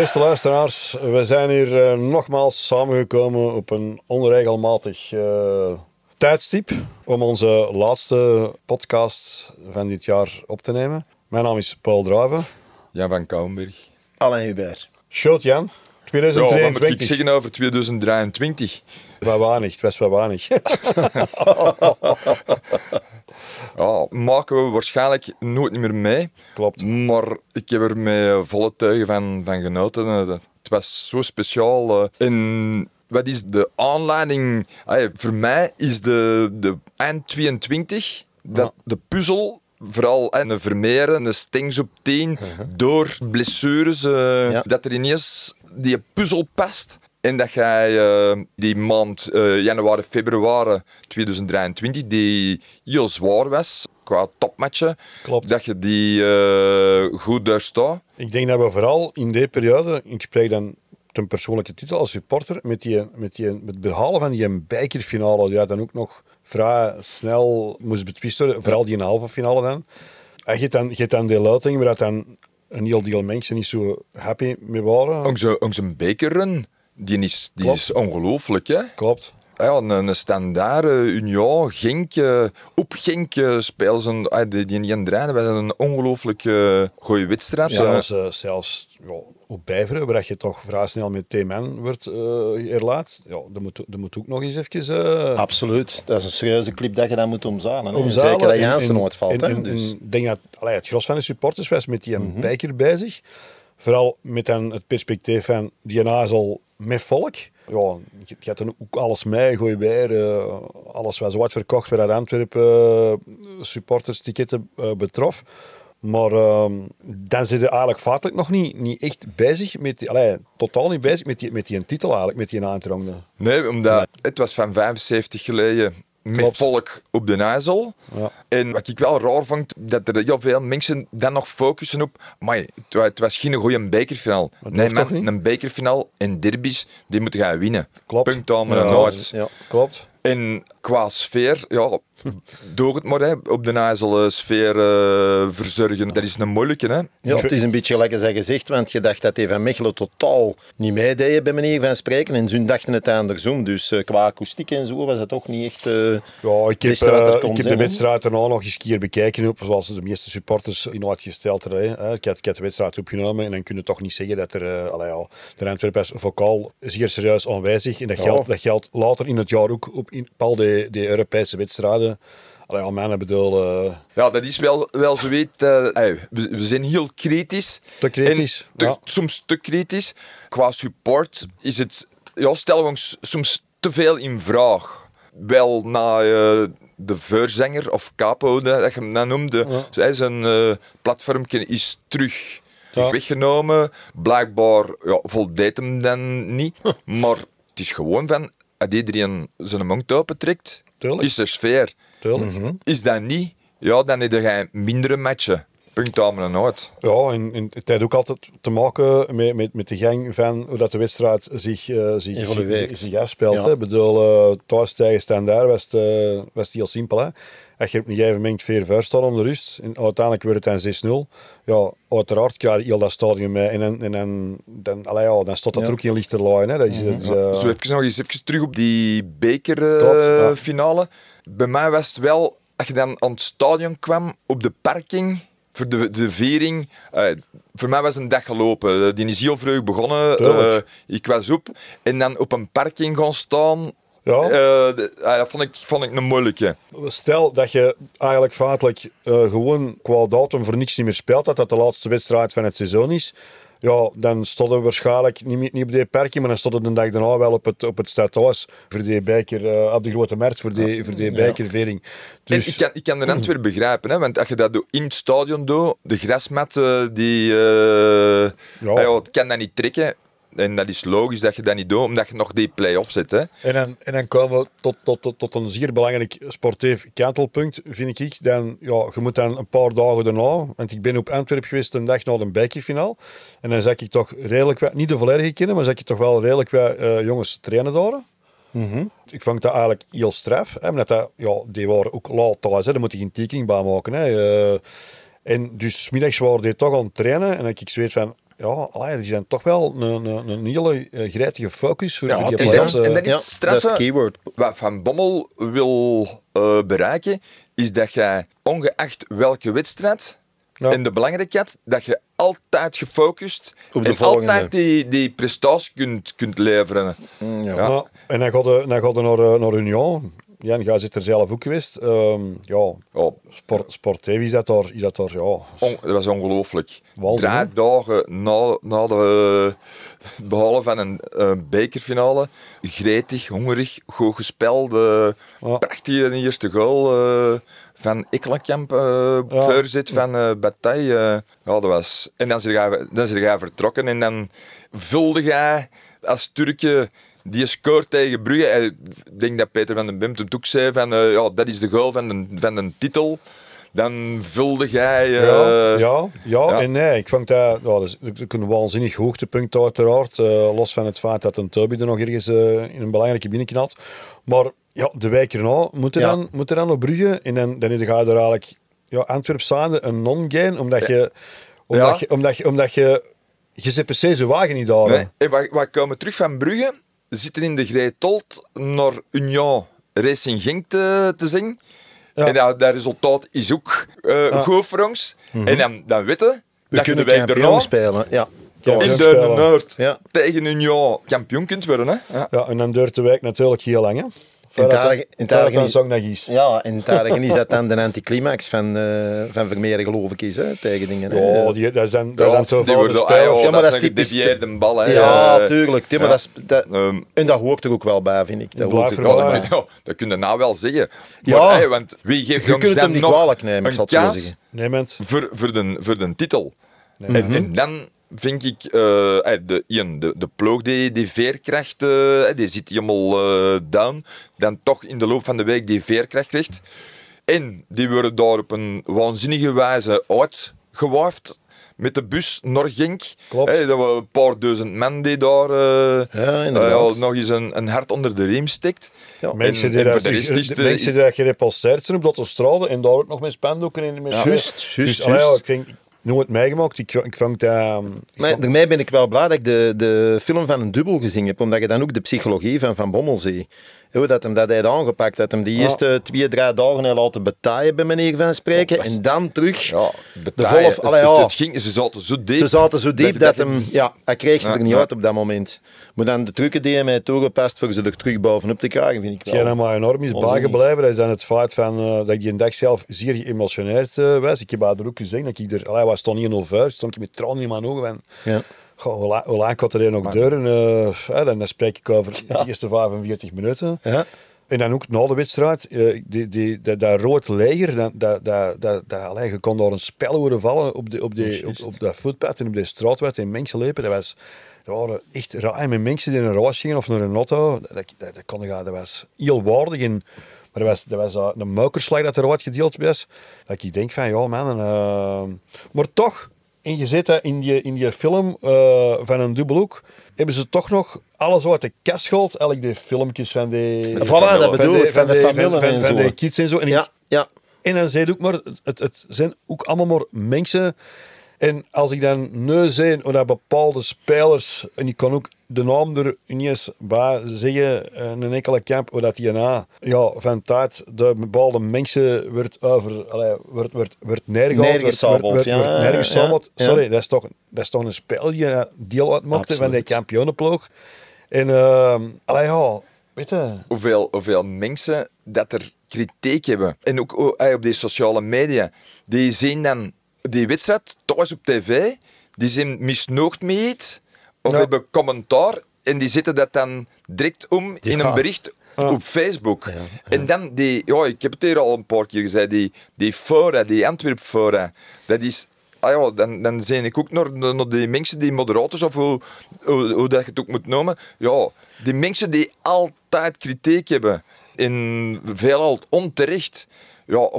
Beste luisteraars, we zijn hier eh, nogmaals samengekomen op een onregelmatig eh, tijdstip om onze laatste podcast van dit jaar op te nemen. Mijn naam is Paul Druiven. Jan van Kouwenberg. Alain Hubert. Short Jan, Ja, wat moet ik 2023. zeggen over 2023? Weinig, het was wat weinig. Ja, maken we waarschijnlijk nooit meer mee. Klopt. Maar ik heb er met volle teugen van, van genoten. Eh, Het was zo speciaal. eh. En wat is de aanleiding? Voor mij is de, de eind 22 dat de puzzel, vooral en een Vermeer en een Stengs op 10, door blessures, eh, Ja. dat er ineens die puzzel past. En dat jij eh, die maand eh, januari, februari 2023, die heel zwaar was qua topmatchen, Klopt. dat je die eh, goed doorstaat. Ik denk dat we vooral in die periode, ik spreek dan ten persoonlijke titel als supporter, met, die, met, die, met het behalen van die bekerfinale, die dan ook nog vrij snel moest betwist worden, vooral die halve finale dan. En je hebt dan, je hebt dan die luiting waar dat dan een heel deel mensen niet zo happy mee waren. Onze, onze bekerrun, die is, die Klopt. is ongelooflijk. Hè? Klopt. Ja, een, een standaard uh, Union, Genk, eh, op Genk uh, spelen ze een, uh, die, die niet draaien. wij zijn een ongelooflijk uh, goede wedstrijd. Zelfs, uh, zelfs ja, op Bijveren, waar je toch vrij snel met twee man wordt uh, erlaat. Ja, dat moet, dat moet ook nog eens even... Uh, Absoluut. Dat is een serieuze clip dat je dan moet omzalen. omzalen. Zeker dat Jansen nooit valt. Dus. denk dat allee, het gros van de supporters was met die mm -hmm. bijker bezig. Vooral met dan het perspectief van die nazel met volk. Ja, je hebt dan ook alles mee, gooi weer. Uh, alles was wat verkocht waar dat Antwerpen uh, supporters ticketten uh, betrof. Maar uh, dan zit je eigenlijk feitelijk nog niet, niet echt bezig met die, totaal niet bezig met die, met die titel eigenlijk, met die aantrongende. Nee, omdat het was van 75 geleden met volk op de IJssel. Ja. En wat ik wel raar vond, dat er heel veel mensen dan nog focussen op... Maar het, was geen goede bekerfinal. Nee, man, een bekerfinal en derbies, die moeten gaan winnen. Klopt. Punt aan ja. Ja, klopt. En qua sfeer, ja, door het maar hè, op de IJssel sfeer uh, verzorgen. Dat is een moeilijke. Hè? Ja, het is een beetje lekker zijn gezegd, want je dacht dat hij van Mechelen totaal niet meedeed, bij manier van spreken. En ze dachten het andersom. Dus uh, qua akoestiek en zo was het ook niet echt. Uh, ja, ik heb, uh, ik heb de wedstrijd daarna nog eens een keer bekeken, op, zoals de meeste supporters in uitgesteld hebben. Ik had, ik had de wedstrijd opgenomen en dan kun je toch niet zeggen dat er. Uh, allee, ja, de Antwerpen is vocaal zeer serieus aanwezig. En dat, Ja. geldt, dat geldt later in het jaar ook op in al die, die Europese wedstrijden. Allee, aan mij bedoel... Uh, Ja, dat is wel, wel zo weet. eh, we, we zijn heel kritisch. te kritisch. En te- ja. Soms te kritisch. Qua support is het... Ja, stellen we ons soms te veel in vraag. Wel na eh, de voorzanger of capo, dat je hem dan noemde. Ja. Zij zijn eh platformje is terug Ja. weggenomen. Blijkbaar ja, voldeed hem dan niet. maar het is gewoon van... Als iedereen zijn mond open trekt, is er sfeer. Tuurlijk. Is dat niet, ja, dan heb je mindere matchen. Punt aan en uit. Ja, en, en het heeft ook altijd te maken met, met, met de gang van hoe dat de wedstrijd zich, uh, zich, zich, zich afspeelt. Ja. Hè. Ik bedoel, uh, thuis tegen standaard was het, uh, was het heel simpel. Hè. Als je op een gegeven moment 4 vuur staat om de rust, en uiteindelijk wordt het dan 6-0, ja, uiteraard krijg je heel dat stadion mee. En, en, en dan, dan, allee, ja, dan staat dat Ja. er ook in lichterlijn. Hè. Dat is, dat is, uh, Zo even nog eens even terug op die Klopt, ja. bekerfinale. Bij mij was het wel, als je dan aan het stadion kwam, op de parking, voor de, de viering. eh, voor mij was een dag gelopen. Eh, Die is heel vroeg begonnen. Eh, ik was op. En dan op een parking gaan staan. Ja. de- ah, dat vond ik, vond ik een moeilijke. Stel dat je eigenlijk feitelijk gewoon qua datum voor niks niet meer speelt, dat dat de laatste wedstrijd van het seizoen is. Ja, dan stonden we waarschijnlijk niet, niet op die perkje, maar dan stonden de dag daarna wel op het, op het stadhuis voor die bijker, eh, op de grote markt, voor die, voor die bijkervering. Dus, En ik, kan, ik kan de Antwerp begrijpen, hè, want als je dat doet in het stadion doet, de grasmatten, die, eh, Ja. ah kan dat niet trekken. En dat is logisch dat je dat niet doet, omdat je nog die play-off zit. Hè. En dan, en dan komen we tot, tot, tot, tot een zeer belangrijk sportief kantelpunt, vind ik. Dan, ja, je moet dan een paar dagen daarna, want ik ben op Antwerpen geweest een dag na de bijkerfinaal. En dan zag ik toch redelijk wat, niet de volledige kennen, maar zag ik toch wel redelijk wat eh, jongens trainen daar. Ik vond dat eigenlijk heel straf. Hè, omdat dat, ja, die waren ook laat thuis, hè, daar moet je geen tekening bij maken. Hè. Eh, en dus middags waren die toch aan het trainen en dan heb ik zweet van, ja, allee, die zijn toch wel een, een, een hele uh, grijtige focus voor, Ja, voor die het is playoffs, echt- en eh. dat is Ja, dat is keyword. Wat Van Bommel wil eh, bereiken, is dat jij, ongeacht welke wedstrijd, Ja. en de belangrijkheid, dat je altijd gefocust Op de en volgende. altijd die, die prestatie kunt, kunt leveren. Mm, ja. En dan gaat hij gaat hij naar, eh, naar Union. Jan, jij zit er zelf ook geweest. Ehm, ja, Ja, Sport, Sport TV is dat daar, is dat daar ja, on- dat was ongelooflijk. Drie dagen na, na de het behalen van een eh, bekerfinale, gretig, hongerig, goed gespeeld, eh, Ja. prachtige eerste goal eh, van Ekkelenkamp, eh Ja. voorzet van eh Bataille. eh. ja, dat was... En dan is jij vertrokken en dan vulde jij als Turkje die scoort tegen Brugge. Eh, Ik denk dat Peter van den Bemt het ook zei van eh, ja, dat is de goal van de, van de titel. Dan vulde jij... eh, ja, ja, ja, ja. en nee. Ik vond dat, ja, dat is dat is ook een waanzinnig hoogtepunt uiteraard. eh, los van het feit dat een Toby er nog ergens eh, in een belangrijke binnenknalt. Maar ja, de wijk erna moet er Ja. dan, moet er dan op Brugge. En dan, dan ga je er eigenlijk ja, Antwerp zijnde een non-gain. Omdat je... Omdat, Ja. je, omdat, je, omdat je... Je zit per se zijn wagen niet daar. Nee. En we, we komen terug van Brugge, zitten in de Greetold naar Union Racing Genk te, te zingen. Ja. En dat, dat resultaat is ook eh, goed voor ons. En dan, dan weten we, Mhm. Dat kunnen daarna spelen. Ja. Ja, in ja, de. Noord Ja. tegen Union kampioen kunt worden. Hè? Ja. Ja, en dan duurt de wijk natuurlijk heel lang. Hè. In in dat is-. Ja, en het aardige is dat dan de anticlimax van, eh van Vermeer, geloof ik, is, hè, tegen dingen. Ja, die, dat zijn, dat Ja, zijn de ah, spelers. ja, Ja, maar dat is typisch- gedevieerde bal. Hè. Ja, Eh, tuurlijk. Ja, maar ja. Dat is, dat, ehm, en dat hoort er ook wel bij, vind ik. Dat hoort er ja, bij. dat, kun- ja, dat kun je nou wel zeggen. Ja. Maar, hey, want wie geeft Je ons kunt hem niet nog kwalijk nemen, ik een zal het zo zeggen. Nee, voor, voor, de, voor de titel? En dan vind ik, eh, eh, de, Ian, de, de ploeg, die, die veerkracht, eh, die zit helemaal eh, down. Dan toch in de loop van de week die veerkracht krijgt. En die worden daar op een waanzinnige wijze uitgewaafd met de bus naar Genk. Klopt. Dat we een paar duizend man die daar eh, Ja, nog eens een, een hart onder de riem steekt. Ja. Mensen En- die, dat, de de de- mensen die dat gerepulseerd zijn op dat straten en daar ook nog met spandoeken en met Ja. Juist, juist, Dus, allee, ik denk, nooit meegemaakt. Ik, ik vond dat... ehm, ik Maar vond- daarmee ben ik wel blij dat ik de, de film van een dubbel gezien heb, omdat je dan ook de psychologie van Van Bommel ziet. Hoe dat hem dat hij had aangepakt, dat hem die Ja. eerste twee, drie dagen heeft laten betaaien, bij manier van spreken, Ja, en dan terug. Ja, De betaaien. volle- Het- allee, het, ja. het ging, ze zaten zo diep. Ze zaten zo diep dat, hem, ja, hij kreeg ze Ja, er niet ja. uit op dat moment. Maar dan de trucken die hij mij toegepast voor ze er terug bovenop te krijgen, vind ik Hetgeen wel. mij enorm is bijgebleven, dat is dan het feit van, eh, dat ik die dag zelf zeer geëmotioneerd eh, was. Ik heb haar er ook gezegd dat ik er, allee, was stond niet in over, stond ik met tranen in mijn ogen van, Ja. Goh, hoe hoe lang gaat er nog deuren? Eh, eh, dan, dan spreek ik over de eerste 45 minuten. Ja. En dan ook na de wedstrijd, eh, die, die, dat, dat rood leger, dat, dat, dat, dat, dat, allee, je kon daar een spel horen vallen op, de, op, de, op, dat voetpad en op de straatweg en mensen liepen. Dat was, dat waren echt raar met mensen die in een race gingen of naar een auto. Dat, dat, dat, kon dat was heel waardig. En, maar dat was, dat was uh, een muikerslag dat er uitgedeeld was. Dat ik denk van, ja man, eh, maar toch... En je zit dat in die, in die film eh, van een dubbelhoek, hebben ze toch nog alles uit de kast gehaald. Elk de filmpjes van die... Voilà, Van dat de- bedoel ik, van de van, familie van, en van zo. de kids en zo. En, ik- Ja, ja. en dan zei ook maar, het, het, zijn ook allemaal maar mensen. En als ik dan nu zie dat bepaalde spelers, en ik kan ook de naam er niet eens bij zeggen, eh, een enkele kamp, dat die na ja, van tijd de bepaalde mensen wordt over, allee, wordt, wordt, wordt neergehaald, ja, neergesabeld. ja, ja. Sorry, dat is, toch, dat is toch een spel die je deel uitmaakte van die kampioenenploeg. En, uh, allee, ja, weet je... hoeveel, hoeveel mensen dat er kritiek hebben. En ook oh, op die sociale media. Die zien dan die wedstrijd thuis op tv. Die zijn misnoogd met iets. Of Ja. hebben commentaar. En die zetten dat dan direct om in een bericht op Facebook. En dan die... Ja, ik heb het hier al een paar keer gezegd. Die, die fora, die Antwerp fora. Dat is... Ah ja, dan, dan zie ik ook naar, naar die mensen, die moderators, of hoe, hoe, hoe dat je het ook moet noemen. Ja, die mensen die altijd kritiek hebben. En veelal onterecht. Ja,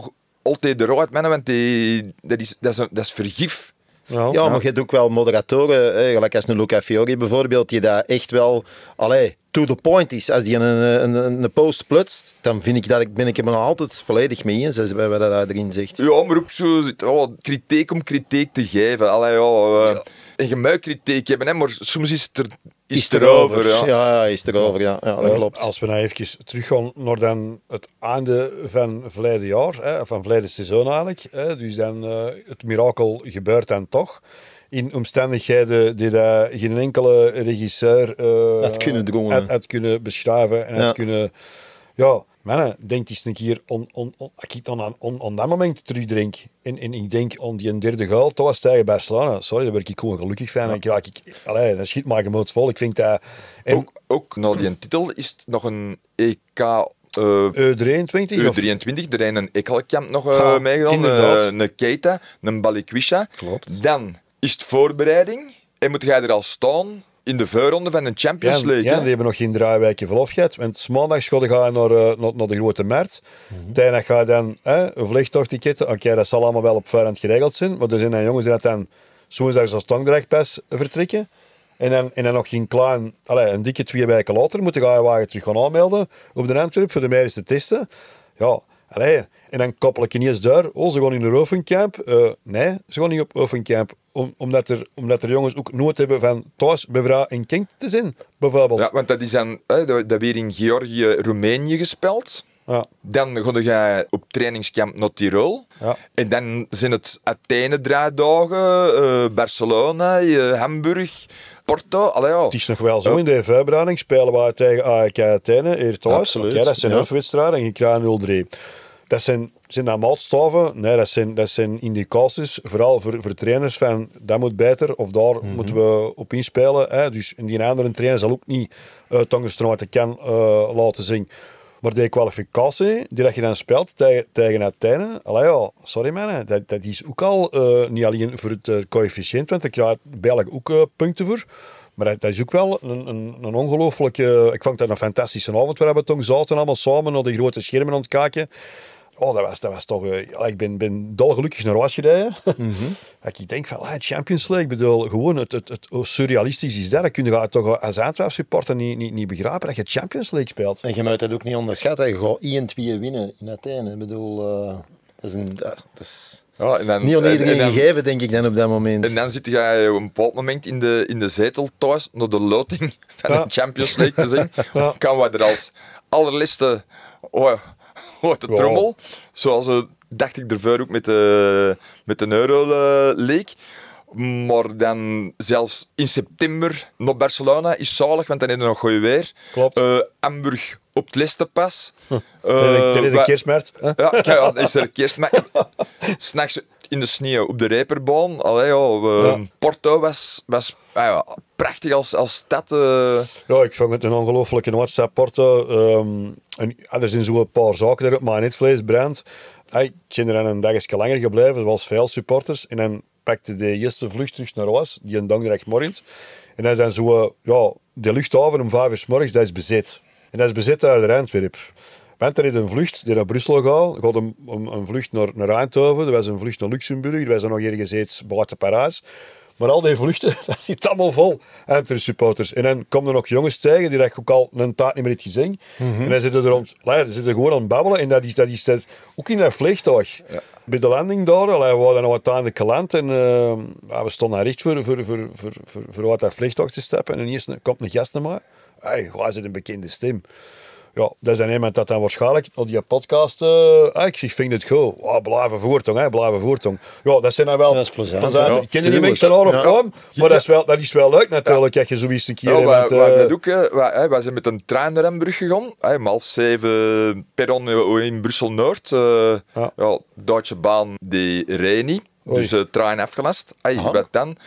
altijd eruit, mannen, want die, dat, is, dat, is, dat is vergif. Ja, maar je hebt ook wel moderatoren, hè, gelijk als een Luca Fiori bijvoorbeeld, die daar echt wel, allee, to the point is. Als die een, een, een, een post plutst, dan vind ik dat ik, ben ik er nog altijd volledig mee eens, als bij wat hij erin zegt. Ja, maar ook zo ja, kritiek om kritiek te geven. Allee, ja, eh, En je mag kritiek hebben, hè, maar soms is het er, is Is het het erover? erover. Ja. Ja, ja, is het erover, ja. ja dat klopt. Als we nou even teruggaan naar dan het einde van verleden jaar, hè, van verleden seizoen eigenlijk. Hè, dus dan eh, het mirakel gebeurt dan toch. In omstandigheden die dat geen enkele regisseur eh, Had kunnen had, had kunnen beschrijven en Ja. had kunnen... Ja, mannen, denk eens een keer on, on, on, als ik dan aan, on, on dat moment terugdenk en, en ik denk aan die derde goal, toch was tegen Barcelona. Sorry, daar ben ik gewoon gelukkig van. En dan raak ik, allee, dat schiet maar gemoedsvol. Ik vind dat... En Ook, ook na die titel is het nog een EK eh, U23 of... U23, er is een Ekkelkamp nog eh Ja, meegedaan, eh, een Keita, een Balikwisha. Klopt. Dan is het voorbereiding en moet jij er al staan in de voorronde van de Champions Ja, League. ja, hè? die hebben nog geen weken verlof gehad. Want maandag ga je gaan naar, eh, naar, naar de grote markt. Tijdens ga je dan hè, een vliegtuigticket. Oké, dat zal allemaal wel op voorhand geregeld zijn. Maar er zijn dan jongens die dat dan woensdags als tongdirect pas vertrekken. En dan, en dan nog geen klein, allez, een dikke twee weken later moeten ga je wagen terug gaan aanmelden op de Antwerp voor de medische testen. Ja, allee. En dan koppel ik ineens daar, oh, ze gaan in de oefencamp. Eh, nee, ze gaan niet op oefencamp. Om, omdat, er, omdat er jongens ook nood hebben van thuis bij vrouw en kind te zijn, bijvoorbeeld. Ja, want dat is dan hè, dat, weer in Georgië, Roemenië gespeeld. Ja. Dan ga je op trainingskamp naar Tirol. Ja. En dan zijn het Athene draaidagen, eh, Barcelona, eh, Hamburg, Porto. Allee, ja. Het is nog wel zo, in de voorbereiding spelen we tegen AEK Athene hier thuis. Absoluut, dat zijn ja. hoofdwedstrijden en je krijgt 0-3. Dat zijn, zijn dat maatstaven? Nee, dat zijn, dat zijn indicaties, vooral voor, voor trainers, van dat moet beter of daar Mhm. moeten we op inspelen. Hè? Dus en die andere trainer zal ook niet uh, Tongerstraat kan eh, laten zien. Maar die kwalificatie die dat je dan speelt tegen, tegen Athene, allee, ja, sorry man, dat, dat is ook al eh, niet alleen voor het eh, coëfficiënt, want daar krijg je België ook punten voor. Maar dat, dat is ook wel een, een, een ongelooflijke... Ik vond dat een fantastische avond waar we toen zaten allemaal samen naar die grote schermen aan het kijken. Oh, dat was, dat was toch... eh, ik ben, ben dolgelukkig naar huis gereden. Dat ik denk van, ah, Champions League, ik bedoel, gewoon het, het, het, hoe surrealistisch is dat? Dat kun je toch als Antwerp supporter niet, niet, niet begrijpen dat je Champions League speelt. En je moet dat ook niet onderschatten. Je gaat 1-2 winnen in Athene. Ik bedoel, eh, dat is, een, dat is Ja, en dan, niet aan en- iedereen en dan- gegeven, denk ik dan op dat moment. En dan zit jij op een bepaald moment in de, in de zetel thuis naar de loting van Ja. de Champions League te zien. Ja. Kan we er als allerlaatste oh, oh, de trommel, zoals eh, dacht ik ervoor ook met de, met de Euro eh, League. Maar dan zelfs in september naar Barcelona is zalig, want dan is er nog goed weer. Klopt. Eh, Hamburg op het Listenpas. Uh, Uh, de kerstmarkt. ja, ja, is er kerst. Maar s'nachts in de sneeuw op de Reperbaan. Allee, ja, we- Ja. Porto was, was ah ja, prachtig als, als stad. eh. Ja, ik vond het een ongelofelijke WhatsApp Porto. Ehm, en, er zijn zo'n paar zaken daarop, maar netvlees brandt. Ik ben er een dagje langer gebleven, zoals veel supporters. En dan pakte de eerste vlucht terug naar huis, die een dag morgens. En dan dan zo, ja, de luchthaven om vijf uur 's morgens, dat is bezet. En dat is bezet uit Antwerp. Want er is een vlucht die naar Brussel gaat. Gaat een, een, een vlucht naar, naar Eindhoven, er was een vlucht naar Luxemburg, er was er nog ergens iets buiten Parijs. Maar al die vluchten, dat zit allemaal vol Antwerp supporters. En dan komen er nog jongens tegen die dat ook al een taart niet meer hebt gezien. En dan zitten er rond, dan zitten gewoon aan het babbelen. En dat is, dat is dat, ook in dat vliegtuig. Bij de landing daar, allee, we hadden nog uiteindelijk geland. En eh, ja, we stonden daar recht voor, voor, voor, voor, voor, voor uit dat vliegtuig te stappen. En ineens komt een gast naar mij. Hey, waar zit een bekende stem? Ja, dat is dan iemand dat dan waarschijnlijk op die podcast... eh ah, ik zeg, vind het goed. Oh, blijven voortong, hè, blijven voortong. Ja, dat zijn dan wel... Dat is plezant, zijn- ja, ken die mensen al of Ja. maar dat is, wel, dat is wel leuk natuurlijk, dat je zoiets een keer... Ja, wij, eh, dat ook, hè. wij, hè, wij zijn met een trein naar Hamburg gegaan. Hè, om half zeven perron in Brussel-Noord. eh Ja. ja. Duitse baan die reed niet. Oei. Dus de trein afgelast. Hey, wat dan?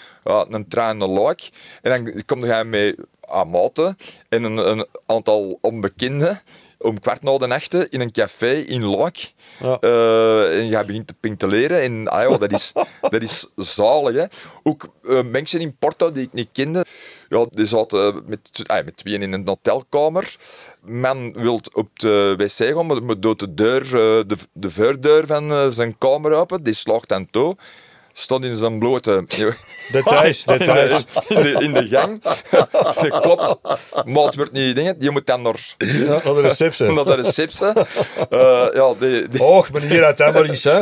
Een trein naar Luik. En dan kom je met aan maten en een, een aantal onbekenden om kwart na de nachten in een café in Luik. Ja. Eh, en je begint te pinteleren. En ah, dat, is, dat is zalig. Hè. Ook eh, mensen in Porto die ik niet kende, ja, die zaten met, ah, met tweeën in een hotelkamer. Man wil op de wc gaan, maar doet de deur, eh, de, de voordeur van eh, zijn kamer open. Die slaagt dan toe. Stond in zijn blote... Details, details. in, de, in de gang. Dat klopt. Maat wordt niet dingen. Je moet dan naar, Ja, naar de receptie. naar de receptie. Eh, ja, die, die, Och, meneer uit Emmerich, hè.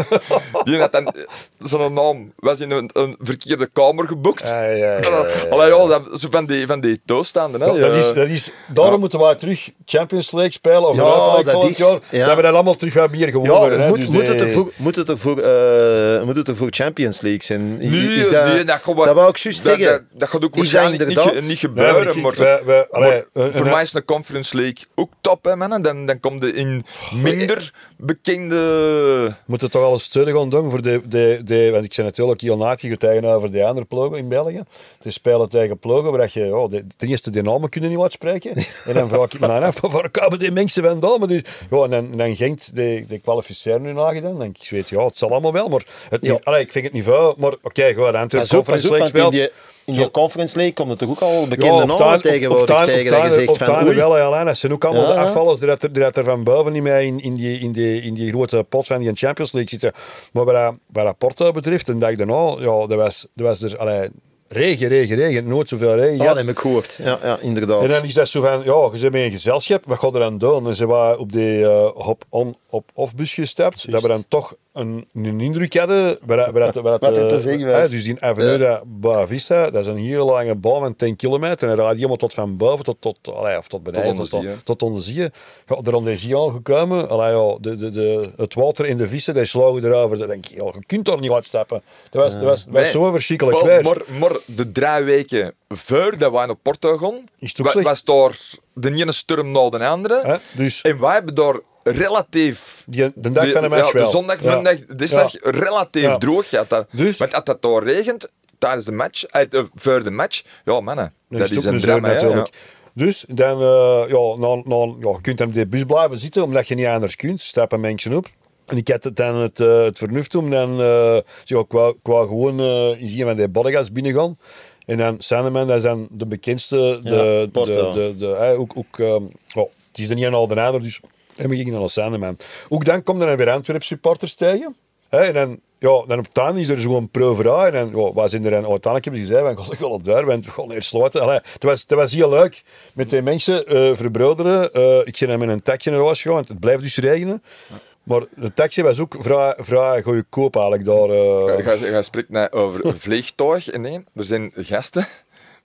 die had dan... Zijn naam was in een, een verkeerde kamer geboekt. Ja, ja, ja, ja, ja. Allee, ja, dat, zo van die, van die toestanden. Hè. Ja, dat, is, Ja. dat is, daarom moeten wij terug Champions League spelen of Ja, dat is- jaar. ja. Dat we dat allemaal terug wat meer Ja, gewonnen hè. moet, Dus moet, het die- er voor, moet, het er voor, eh, moet het er voor Champions League zijn? I- Nee, is nee, dat gaat wel- dat wou ik juist dat, zeggen. Dat, dat gaat ook Is dat waarschijnlijk niet, niet Nee, gebeuren. maar ik- maar, wij- wij- allee, maar een- voor een- mij is de Conference League ook top, hè, mannen. Dan, dan komt de in minder bekende... moet het toch alles steunen gaan doen voor de, de, de want ik ben natuurlijk heel naadje tegenover de andere ploegen in België. Te spelen tegen ploegen waar je ja, de, ten eerste de namen kunnen niet wat spreken. en dan vraag ik me af, waar komen die mensen vandaan? Maar die, ja, en dan, dan Genk, de, de kwalificeren nu nagedaan. Dan denk ik, weet, ja, het zal allemaal wel, maar het, Ja. allee, ik vind het maar oké, goed, Antwerp in speelt. in die Zo. Conference League komt er toch ook al bekende Ja, namen tegenwoordig op tegen dat je zegt van wel, ja. Dat zijn ook allemaal de afvallers die, dat er, die dat er van boven niet mee in, in, die, in, die, in die grote pot van die Champions League zitten. Maar wat wat dat Porto betreft, en dat ik daarna, ja, dat was, dat was er, allee, regen, regen, regen, nooit zoveel regen Ja, dat heb ik gehoord. Ja, ja inderdaad. En dan is dat zo van, ja, je bent met een gezelschap, wat gaat er dan doen? En ze waren op die eh, op on, op off bus gestapt, dat we dan toch een, een indruk hadden. Waar, dat- waar, dat- waar, dat, Wat het te eh, zeggen was. hè, dus die Avenue de Boavista, dat is een heel lange baan van 10 kilometer. En dan gaat helemaal tot van boven tot, tot, allee, of tot beneden, onder tot, hè. tot, tot onder zee. Ja, er onder zee aangekomen, allee, ja, de, de, de, het water in de vissen, die slagen erover. Dan denk ik, ja, je kunt daar niet uitstappen. Dat was, dat was, dat was Nee. zo verschrikkelijk Maar, weer. maar, maar de drie weken naar Porto Is het ook wa- slecht? was daar de ene storm na de andere. Hè? Dus En wij hebben daar relatief... die, de dag van de ja, match wel. De zondag, Ja. maandag, dinsdag relatief Ja. droog gehad. Dat. Dus- Want als dat daar regent, tijdens de match, uit, eh, voor de match, ja mannen, dat is een drama. natuurlijk. Dus dan, eh, ja, dan, dan, ja, je kunt hem de bus blijven zitten, omdat je niet anders kunt. Stappen mensen op. En ik had het dan het, eh, het vernuft om dan, eh zo, ik, wou, ik wou gewoon eh in een van die bodegas binnengaan. En dan Sandeman, dat is dan de bekendste, de, Ja, de, de, de, ook, ook ehm, oh, het is er niet een al de ander, dus en we gingen naar Sandeman. Ook dan komen er weer Antwerp supporters tegen. En dan, ja, dan op einde is er zo'n proeverij. En dan, ja, wij zijn er dan uiteindelijk hebben ze gezegd, van, god, daar, we gaan eerst sluiten. Allee, het, was, het was heel leuk met die mensen eh verbroederen. Eh, ik ben dan met een taxi naar huis gegaan, want het blijft dus regenen. Maar de taxi was ook vrij, vrij goedkoop eigenlijk daar. Ja, Je, spreekt over vliegtuig. Dingen. Er zijn gasten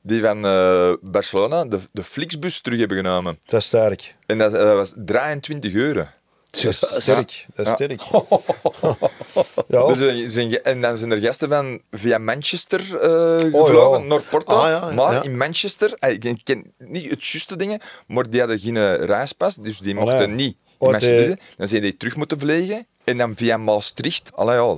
die van eh, Barcelona de, de Flixbus terug hebben genomen. dat is sterk. En dat, dat was 23 euro. Dat is sterk. Dat is Ja. sterk. ja. Zijn ge- en dan zijn er gasten van via Manchester eh, Oh, gevlogen ja. naar Porto. Ah, ja, maar ja. in Manchester, eh, ik ken- niet het juiste dingen, maar die hadden geen reispas, dus die Oh, mochten niet in Manchester. Dan zijn die terug moeten vliegen. En dan via Maastricht. Allee, ja.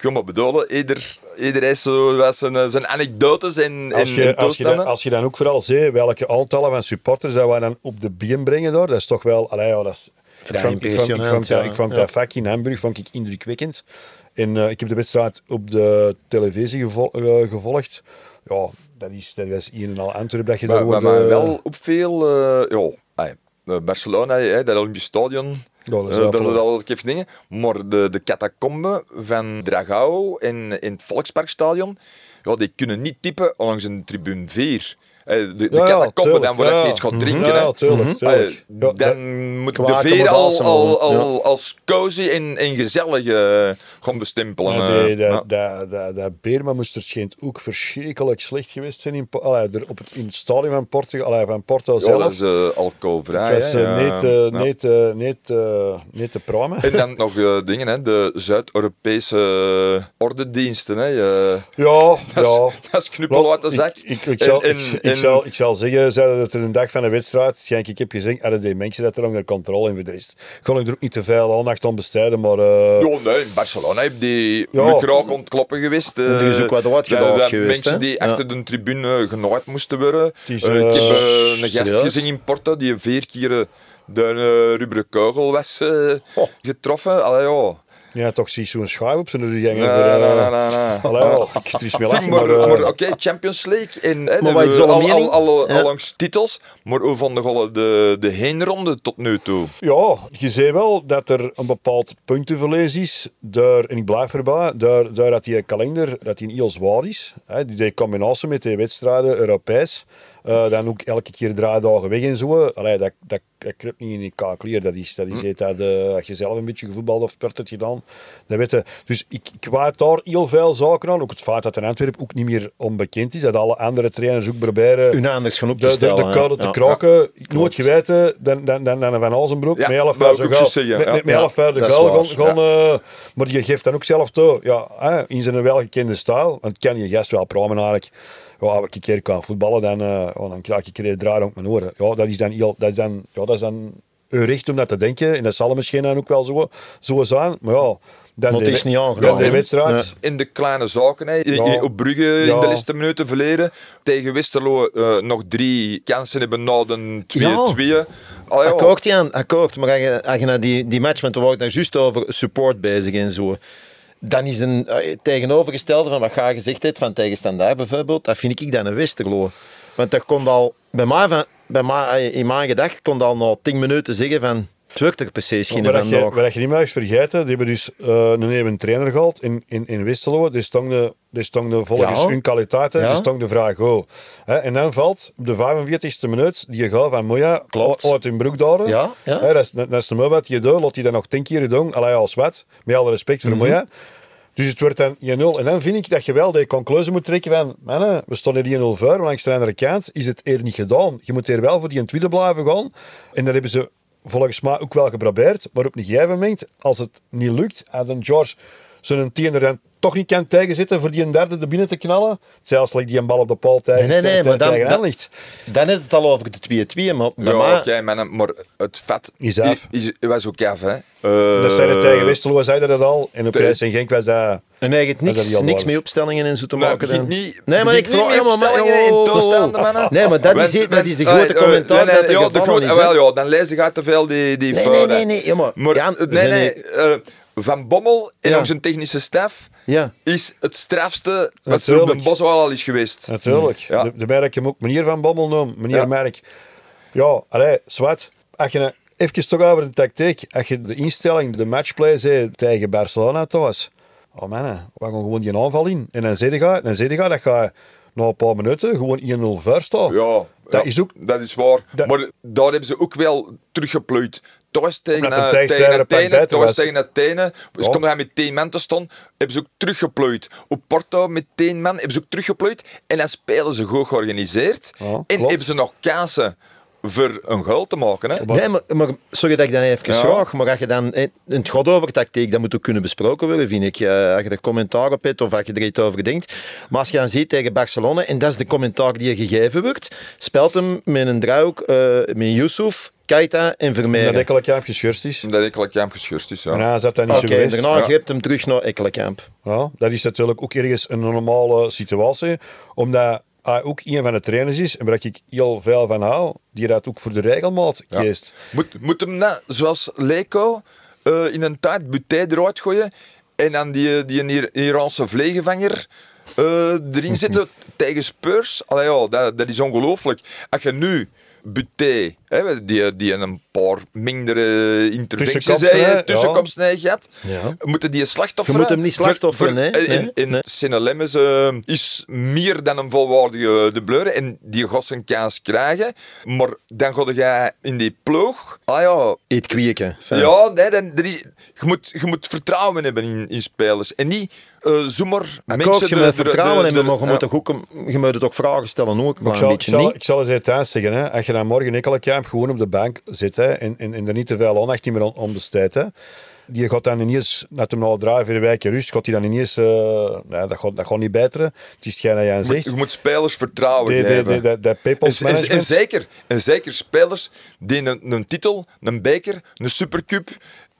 Ik wil maar bedoelen, ieder, ieder heeft zo wat zijn, zijn anekdotes en, Als en, je, en als, je dan, toestanden. als je dan ook vooral ziet welke aantallen van supporters dat wij dan op de been brengen daar, dat is toch wel... Allee, ja, dat is, Vrij ik vond, ik vond, ik vond, dat, ja. ik vond Ja. dat vak in Hamburg vond ik indrukwekkend. En eh, ik heb de wedstrijd op de televisie eh, gevolgd. Ja, dat, is, dat was een en al Antwerp dat je daar mij eh, wel opviel, eh ja, ey, eh, Barcelona, hè, dat Olympisch Stadion, Ja, dat is eh, dat dat al even dingen. Maar de, de catacomben van Dragao in, in het Volksparkstadion, ja, die kunnen niet typen langs een tribune 4. Eh, De, de Ja, tuurlijk, dan ja. je iets gaat Mhm. drinken. Ja, tuurlijk, Eh, tuurlijk. Ja, dat- dan moet de veer al, al, al, als cozy en, en gezellig eh, gaan bestempelen. Eh. dat, dat, dat, dat moest er schijnt ook verschrikkelijk slecht geweest zijn in, allee, op het, in het stadion van Portugal, allee, van Porto zelf. dat is eh, alcoholvrij. Eh, ja. niet, eh, niet, eh, niet, eh, niet te pruimen. En dan nog eh, dingen, hè, de Zuid-Europese ordediensten. Hè. eh, Ja, dat, ja. is, dat is knuppel uit de Ik- zak. Ik, ik, En- zal, en- ik, ik en- zal, ik zal zeggen, zeiden dat er een dag van de wedstrijd, schenk ik heb gezegd, hadden die mensen dat er onder controle in voor de rest. Kon ik er ook niet te veel aandacht aan besteden, maar... eh, Ja, nee, in Barcelona heb die Ja. ontkloppen geweest. En er is eh, ook wat uitgedaagd geweest, Mensen hè? die Ja. achter de tribune genaaid moesten worden. is, Eh, ik heb eh, eh, een gast serieus? gezien in Porto die vier keer eh, de uh, rubberen kogel was eh, Oh. getroffen. Allee, ja. Ja, toch zie je zo'n op zijn rug hangen. Nee, nee, nee. Allee, ik het is lachen, maar, maar... maar, oké, Champions League in hè, Maar de- we- al, al, al, Ja. langs titels, maar hoe vond je de, de heenronde tot nu toe? Ja, je ziet wel dat er een bepaald puntenverlies is. Daar, en ik blijf erbij, daar, daar dat die kalender dat die heel zwaar is. Hè, die, die combinatie met die wedstrijden, Europees. Eh, dan ook elke keer drie dagen weg en zo. Allee, dat, dat, dat kruipt niet in je kakleer. Dat is, dat is iets dat eh, als je zelf een beetje gevoetbald of sport hebt gedaan. Dat weet je. Dus ik, ik daar heel veel zaken aan. Ook het feit dat in Antwerpen ook niet meer onbekend is. Dat alle andere trainers ook proberen Hun anders gaan op te de, de, stellen. de hè. koude te Ja. kraken. Ik nooit geweten dan, dan, dan, dan Van Azenbroek. Ja, met elf waar, gaan, gaan, eh, maar je geeft dan ook zelf toe. Ja, in zijn welgekende stijl. Want kan je gast wel praten eigenlijk. Ja, als ik een keer kan voetballen, dan, eh, ja, dan krijg ik een draai op mijn oren. Ja, dat is dan heel... Dat is dan, ja, dat is dan een recht om dat te denken. En dat zal misschien dan ook wel zo, zo zijn. Maar ja... Dan Maar het die is niet aangenaam, hè? wedstrijd. In de kleine zaken, hè. Ja. op Brugge in de laatste minuten verleden. Tegen Westerlo eh, nog drie kansen hebben na de 2-2. Allee, ja. Akkoord, Jan, akkoord. Maar als je, als je naar die, die match, want we waren daar juist over support bezig en zo. Dan is een eh, tegenovergestelde van wat je gezegd hebt, van tegenstandaard bijvoorbeeld, dat vind ik dan een Westerlo. Want dat kon al, bij mij, van, bij mij eh, in mijn gedacht, kon al na 10 minuten zeggen van, het werkt er precies geen Maar dat je, wat je niet mag vergeten, die hebben dus eh, een nieuwe trainer gehad in, in, in Westerlo. Die stond de, die stond de volgens Ja. hun kwaliteiten, Ja. die stond de vraag go. Hè, en dan valt op de 45e minuut die goal van Klopt. uit hun broek daar. Ja, ja. Dat, is, dat is de mooi wat je doet, laat hij dan nog tien keer doen, allee, als wat, met alle respect voor Moya. Dus het wordt dan 1-0. En dan vind ik dat je wel de conclusie moet trekken van, mannen, we stonden hier 1-0 voor, maar langs de andere kant is het eer niet gedaan. Je moet hier wel voor die tweede blijven gaan. En dat hebben ze volgens mij ook wel geprobeerd. Maar op een gegeven als het niet lukt, dan George zijn tien er dan toch niet kan tegenzitten voor die een derde er binnen te knallen. Zelfs ligt die een bal op de paal tegen, Nee, nee, nee, maar dan- tegen dan- ligt. Dan heb je het al over de 2-2, maar Ja, oké, man, maar het vet Is af. is, was ook af. Hè. Eh, dat zei het tegen Westerlo, zeiden dat al. En op reis en Genk was dat... En eigenlijk Dat is niks, niks mee opstellingen en zo te Nee, maken. niet- nee, maar ik niet vraag ja, maar- oh, oh, oh. Nee, maar dat is, dat is de grote eh, commentaar nee, dat er ja, de grote- is. wel, ja, dan lees je te veel die, die Nee, fouten. nee, nee, nee, maar- nee, zijn nee. Van Bommel en ook zijn technische staf Ja. is het strafste wat er op de Bos al is geweest. Natuurlijk. Ja. De, hem ook meneer Van Bommel noemt. Meneer Ja. Merk. Ja, allee, zwart. Als je even toch over de tactiek. Als je de instelling, de matchplay zei tegen Barcelona thuis. Oh man, we gaan gewoon die aanval in. En dan zeg je, dan zeg je dat je na een paar minuten gewoon 1-0 voor staat. Ja, Dat ja, is ook- dat is waar. Dat- Maar daar hebben ze ook wel teruggeploeid. Thuis tegen, uh, tegen Athene, thuis tegen Athene. Ze Ja. konden hij met 10 man te staan, hebben ze ook teruggeploeid. Op Porto met 10 man hebben ze ook teruggeploeid. En dan spelen ze goed georganiseerd. Ja, en klopt. hebben ze nog kansen voor een goal te maken. Hè? Nee, maar, maar sorry dat ik dan even Ja. vraag, maar als je dan, eh, het gaat over tactiek, dat moet ook kunnen besproken worden, vind ik. Eh, als je er commentaar op hebt of als je er iets over denkt. Maar als je dan ziet tegen Barcelona, en dat is de commentaar die je gegeven wordt, speelt hem met een driehoek eh met Yusuf, Keita en Dat Vermeer. Ekkelenkamp geschorst is. Ik al geschorst is. Ja. En hij zat dat niet Oké, zo geweest. daarna Ja. geeft hem terug naar Ekkelenkamp. Ja, dat is natuurlijk ook ergens een normale situatie. Omdat hij ook een van de trainers is, en waar ik heel veel van hou, die dat ook voor de regelmaat Ja. kiest. Moet, moet hem net, zoals Leko, eh, in een tijd Buté eruit gooien en dan die, die een Ir- Iraanse vleegevanger eh, erin zetten tegen Spurs? Allee, ja, dat, dat is ongelooflijk. Als je nu Buté, hè, die, die een paar mindere interventies Tussenkomsten, hè, heeft, ja. gehad, Ja. moeten die slachtoffer Je moet hem niet slachtofferen, hè? In, Nee, in nee. Eh, is meer dan een volwaardige de bleur en die zijn kans krijgen, maar dan ga jij in die ploeg, ah ja, Eet kweken. Fijn. ja, nee, dan, er is, je, moet, je moet vertrouwen hebben in, in spelers. En niet eh zomaar Akkoord, je de- moet de- vertrouwen de- hebben, de- maar je moet, toch ook, je moet het ook vragen stellen ook, een Maar ik zal, ik, beetje zal, niet. ik zal eens even thuis zeggen, hè. als je dan morgen Ekkelenkamp gewoon op de bank zit hè, en, en, en er niet te veel aandacht meer om, om besteedt, hè, die gaat dan ineens, net hem na drie, vier weken rust, gaat hij dan ineens, eh, nee, dat, gaat, dat gaat niet beteren. Het is hetgeen dat jij Je zegt. moet, je moet spelers vertrouwen De, de, geven. de, de, de people's En, en, en zeker, en zeker spelers die een, een titel, een beker, een supercup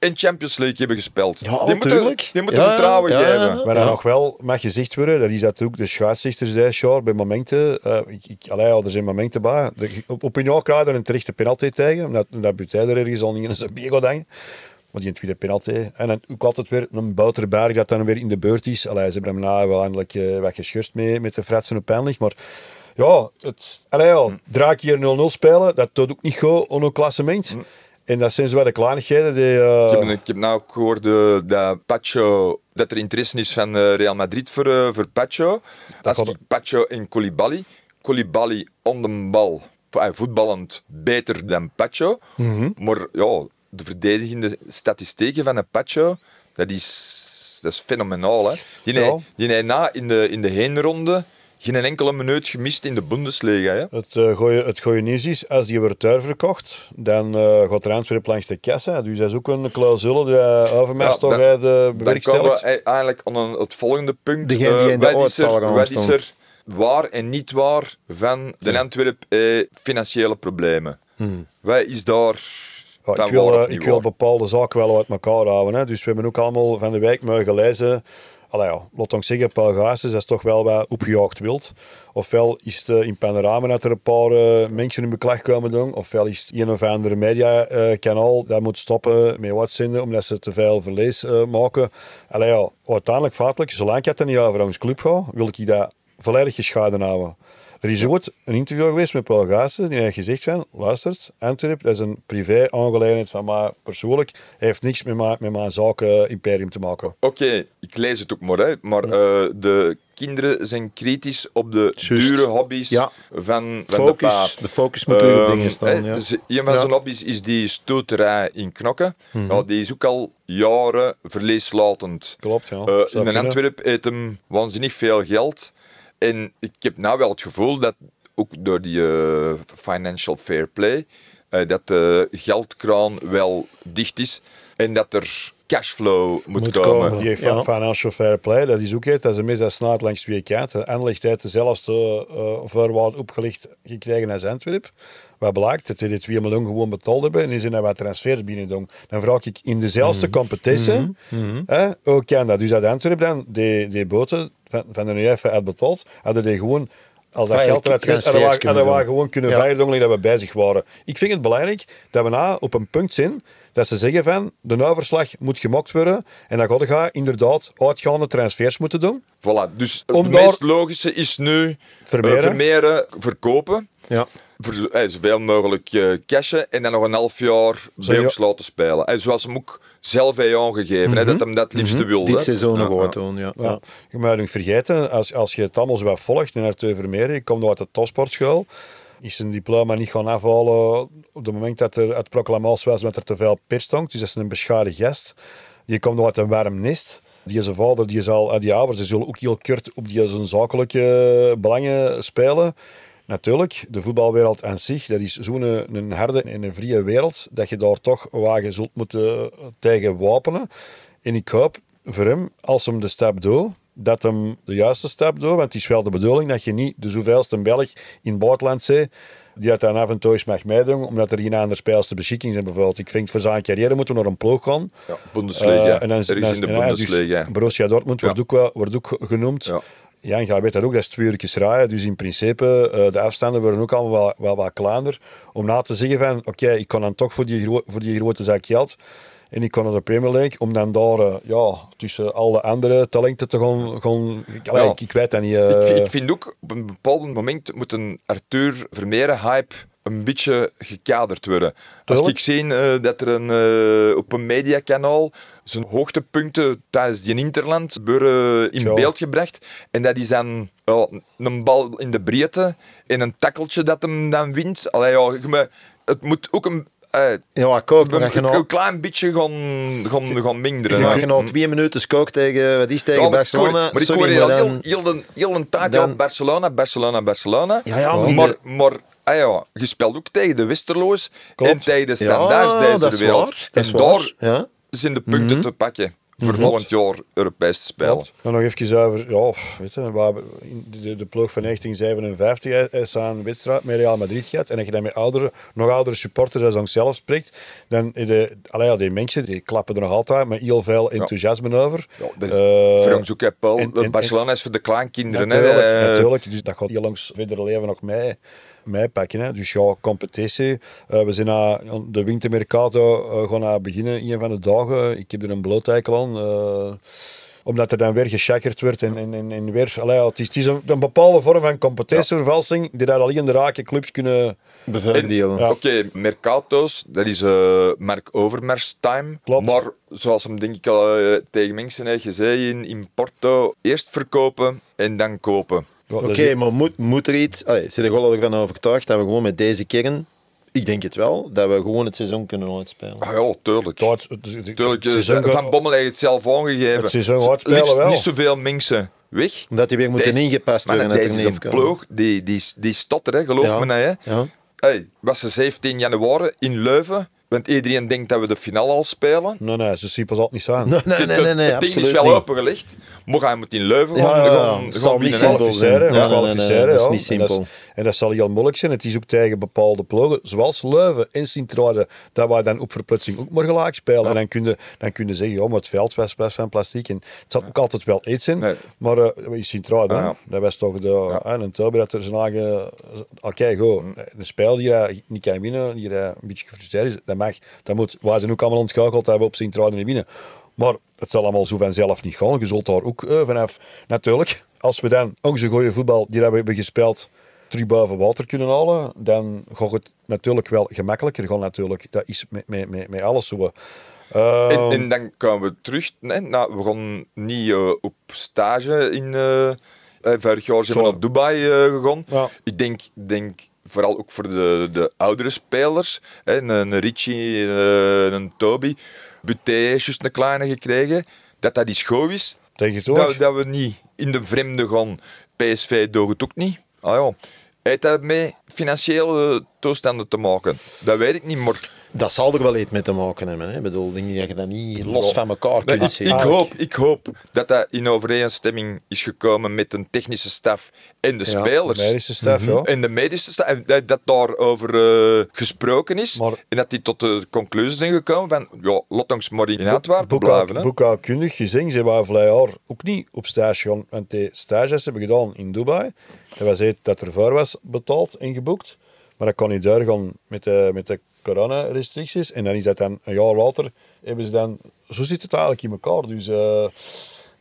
en Champions League hebben gespeeld. Ja, die moeten, tuurlijk. die moeten Ja, vertrouwen ja, geven. Maar dan nog wel mag gezegd worden, dat is dat ook de scheidsrechter zei, Sjaar, bij momenten, eh, ik, ik, allee, ja, er zijn momenten bij, de- op, op een jaar krijg je een terechte penalty tegen, omdat, omdat Buté er ergens al niet in zijn hangen. Want die tweede penalty. En dan ook altijd weer een Bouterberg dat dan weer in de beurt is. Allee, ze hebben hem na wel eindelijk uh, weggeschurst mee, met de fratsen op pijnlijk. Maar ja, het, allee, ja, draak hier 0-0 spelen, dat doet ook niet goed op een klassement. Mm. En dat zijn zo wel de kleinigheden die... Uh... Ik, heb, ik heb nou ook gehoord dat Pacho, dat er interesse is van Real Madrid voor, voor Pacho. Dat Als ik Pacho en Koulibaly, Koulibaly on de bal, voetballend beter dan Pacho. Mm -hmm. Maar ja, de verdedigende statistieken van een Pacho, dat is, dat is fenomenaal. Hè? Die, ja. die, die na in de, in de heenronde geen enkele minuut gemist in de Bundesliga. Hè? Het, uh, goeie, het goede nieuws is, als die wordt verkocht, dan uh, gaat er weer langs de kassa. Dus dat is ook een clausule die uh, Overmars toch ja, de Dan komen we eigenlijk aan een, het volgende punt. Degene die in de wat is er, wat is er waar en niet waar van de Antwerp eh, financiële problemen? Hmm. Wat is daar... Ja, ik, wil, ik wil bepaalde zaken wel uit elkaar houden. Hè. Dus we hebben ook allemaal van de wijk mogen lezen Allee, ja, laat ons zeggen, Pelgasus is toch wel wat opgejaagd wild. Ofwel is het in panorama dat er een paar uh, mensen in beklag komen doen, ofwel is het een of andere mediakanaal dat moet stoppen met wat zenden omdat ze te veel verlees uh, maken. Allee, uiteindelijk, feitelijk, zolang het niet over ons club ga, wil ik dat volledig gescheiden houden. Er is ooit een interview geweest met Paul Gaassen, die heeft gezegd van, luistert, Antwerp, dat is een privé-aangelegenheid van mij persoonlijk, heeft niks met mijn, met mijn zaken-imperium te maken. Oké, ik lees het ook maar, hè, maar uh, de kinderen zijn kritisch op de Just. dure hobby's ja. van, van focus, de paap. De focus moet um, op dingen staan. Ja. een van zijn hobby's is die stoterij in Knokken. Mm -hmm. ja, die is ook al jaren verleeslatend. Klopt, ja. Uh, in Antwerp eet hem waanzinnig veel geld. En ik heb nou wel het gevoel dat, ook door die uh, financial fair play, uh, dat de geldkraan wel dicht is en dat er cashflow moet, moet komen. komen. Die ja. financial fair play, dat is ook het. Dat is een mis dat snaart langs twee kanten. En ligt hij dezelfde uh, voorwaarden opgelicht gekregen als Antwerp. Wat blijkt, dat hij die 2 miljoen gewoon betaald hebben en is er wat transfers binnen doen. Dan vraag ik, in dezelfde mm -hmm. competitie, mm -hmm. eh, ook kan dat. Dus dat Antwerp dan, die, die boten van, van de UEFA had betaald, hadden die gewoon als dat geld eruit gaat, hadden we, hadden we gewoon kunnen ja. veilig dat we bij zich waren. Ik vind het belangrijk dat we na op een punt zijn dat ze zeggen van de overslag moet gemokt worden en dan gaat je inderdaad uitgaande transfers moeten doen. Voilà, dus het meest logische is nu vermeren, uh, vermeren verkopen. Ja. Voor, eh, zoveel mogelijk uh, cashen en dan nog een half jaar bij ons laten spelen. Eh, zoals hem ook zelf heeft aangegeven, mm -hmm. hè, dat hem dat liefste mm -hmm. wilde. Dit seizoen nog wat doen, ja. ja. Je moet niet vergeten, als, als je het allemaal zo wat volgt en Arthur Vermeer, je komt uit de topsportschool, is zijn diploma niet gaan afhalen op het moment dat er het proclamatie was met er te veel pers stond. Dus dat is een beschadigd gast. Je komt uit een warm nest. Die zijn vader, die zal, die ouders, die zullen ook heel kort op die zijn zakelijke belangen spelen. Natuurlijk, de voetbalwereld aan zich, dat is zo'n een, een harde en een vrije wereld, dat je daar toch wagen zult moeten tegen wapenen. En ik hoop voor hem, als hem de stap doet, dat hem de juiste stap doet. Want het is wel de bedoeling dat je niet de zoveelste Belg in het buitenland zit, die dat dan af en toe eens mag meedoen, omdat er geen andere spelers te beschikking zijn. Bijvoorbeeld. Ik vind voor zijn carrière moeten we naar een ploeg gaan. Ja, Bundesliga. Uh, en dan, er is in de Bundesliga. Dus Borussia Dortmund ja. wordt, ook, wel, wordt ook genoemd. Ja. Ja, en je weet dat ook, dat is twee uurtjes rijden. Dus in principe, uh, de afstanden worden ook allemaal wel, wel wat kleiner. Om na te zeggen van, oké, okay, ik kan dan toch voor die, voor die grote zak geld en ik kon naar de Premier League om dan daar uh, ja, tussen alle andere talenten te gaan. gaan ja. ik, ik, weet dat niet. Uh... Ik, ik, vind ook op een bepaald moment moet een Arthur Vermeeren hype een beetje gekaderd worden. Als ik zie uh, dat er een, op een mediakanaal zijn hoogtepunten tijdens die Interland worden in beeld gebracht en dat is dan een bal in de breedte en een takkeltje dat hem dan wint. Allee, ja, het moet ook een uh, ja, ik ook. een, een, een klein beetje gaan, gaan, gaan minderen. Je gaat nou twee minuten kook tegen, wat is tegen ja, Barcelona. Maar ik hoor hier al heel, heel, heel, heel een tijd, dan, ja, Barcelona, Barcelona, Barcelona. Ja, ja, maar, maar, maar ah ja, je speelt ook tegen de Westerloos en tegen de standaards ja, deze wereld. en daar ja. zijn de punten mm -hmm. te pakken voor volgend jaar Europees te spelen. En nog even over, ja, weet je, de, de ploeg van 1957 is aan wedstrijd met Real Madrid gehad. En als je dan met oudere, nog oudere supporters als zelf spreekt, dan de, allee, die mensen die klappen er nog altijd met heel veel enthousiasme ja. over. Ja, dat is, uh, voor ons ook, Paul. En, en, Barcelona is voor de kleinkinderen. Natuurlijk, hè, natuurlijk, dus dat gaat heel langs verder leven nog mee. Mij pakken. Hè. Dus ja, competitie. Eh, we zijn na de wintermercato uh, gaan naar beginnen een van de dagen. Ik heb er een blooteikel aan. Uh, omdat er dan weer geschakkerd werd en, en, en, en weer... Allee, het is, het is een, een, bepaalde vorm van competitievervalsing die daar alleen de rake clubs kunnen... Bevoordelen. Ja. Oké, okay, Mercato's, dat is uh, Mark Overmars time. Klopt. Maar zoals hem denk ik al uh, tegen mensen heeft gezegd in, in Porto, eerst verkopen en dan kopen. Oké, okay, maar moet, moet er iets... Allee, zit er wel ervan overtuigd dat we gewoon met deze kern ik denk het wel, dat we gewoon het seizoen kunnen uitspelen. Ah ja, tuurlijk. Dat, tuurlijk het Van Bommel heeft het zelf aangegeven. Het seizoen uitspelen wel. Niet zoveel mensen weg. Omdat die weer moeten deze, ingepast worden. Deze is ploeg, die, die, die stotter, hè, geloof ja. me. Hè. Ja. Hey, was ze 17 januari in Leuven. Want iedereen denkt dat we de finale al spelen. Nee, nee, zo simpel zal het niet zijn. Nee, nee, nee, nee, nee het ding is wel opengelegd. Maar hij moet in Leuven gaan. ja, gaan zal niet simpel zijn. dat is niet En dat, simpel. is, en dat zal heel moeilijk zijn. Het is ook tegen bepaalde ploegen, zoals Leuven en Sint-Truiden, dat wij dan op verplaatsing ook maar gelijk spelen. En dan kun je, dan kun je zeggen, ja, maar het veld was best van plastic. En het zal ook altijd wel iets zijn. Nee. Maar uh, in Sint-Truiden, Ja, ja. dat was toch de, ja. een Toby dat er zijn eigen... Oké, goed. Een spel die je niet kan winnen, die je een beetje gefrustreerd is, dat mag. Dat moet. Wij zijn ook allemaal ontschakeld we op Sint-Truiden niet winnen. Maar het zal allemaal zo vanzelf niet gaan. Je zult daar ook uh, vanaf... Natuurlijk, als we dan onze goede voetbal die we hebben gespeeld terug boven water kunnen halen, dan gaat het natuurlijk wel gemakkelijker gaan natuurlijk. Dat is met, met, met, met alles zo. Uh, En, en dan komen we terug. Nee, nou, we gaan niet uh, op stage in. Uh, vorig jaar zijn we naar Dubai gegaan. Ja. Ik denk, denk vooral ook voor de, de oudere spelers. Hè, een, Richie, een, een Toby. Buté juist een kleine gekregen. Dat dat is goed is. Tegen het Dat, dat we niet in de vreemde gaan. PSV doet het ook niet. Ah ja. Heeft dat met financiële toestanden te maken? Dat weet ik niet, maar... Dat zal er wel iets mee te maken hebben. Hè. Ik bedoel, denk je dat je dat niet los van elkaar kunt zien. ik, hoop, ik hoop dat dat in overeenstemming is gekomen met een technische staf en de Ja, spelers. de medische staf, ja. En de medische staf, en dat, dat daarover uh, gesproken is. Maar- en dat die tot de conclusie zijn gekomen van, ja, laat ons maar in Antwerpen blijven. Hè. Boekhoudkundig gezien zijn wij vorig jaar ook niet op stage gaan. Want die stages hebben gedaan in Dubai. Dat was dat ervoor was betaald en geboekt. Maar dat kon niet doorgaan met de, met de coronarestricties. En dan is dat dan een jaar later, hebben ze dan... Zo zit het eigenlijk in elkaar. Dus... eh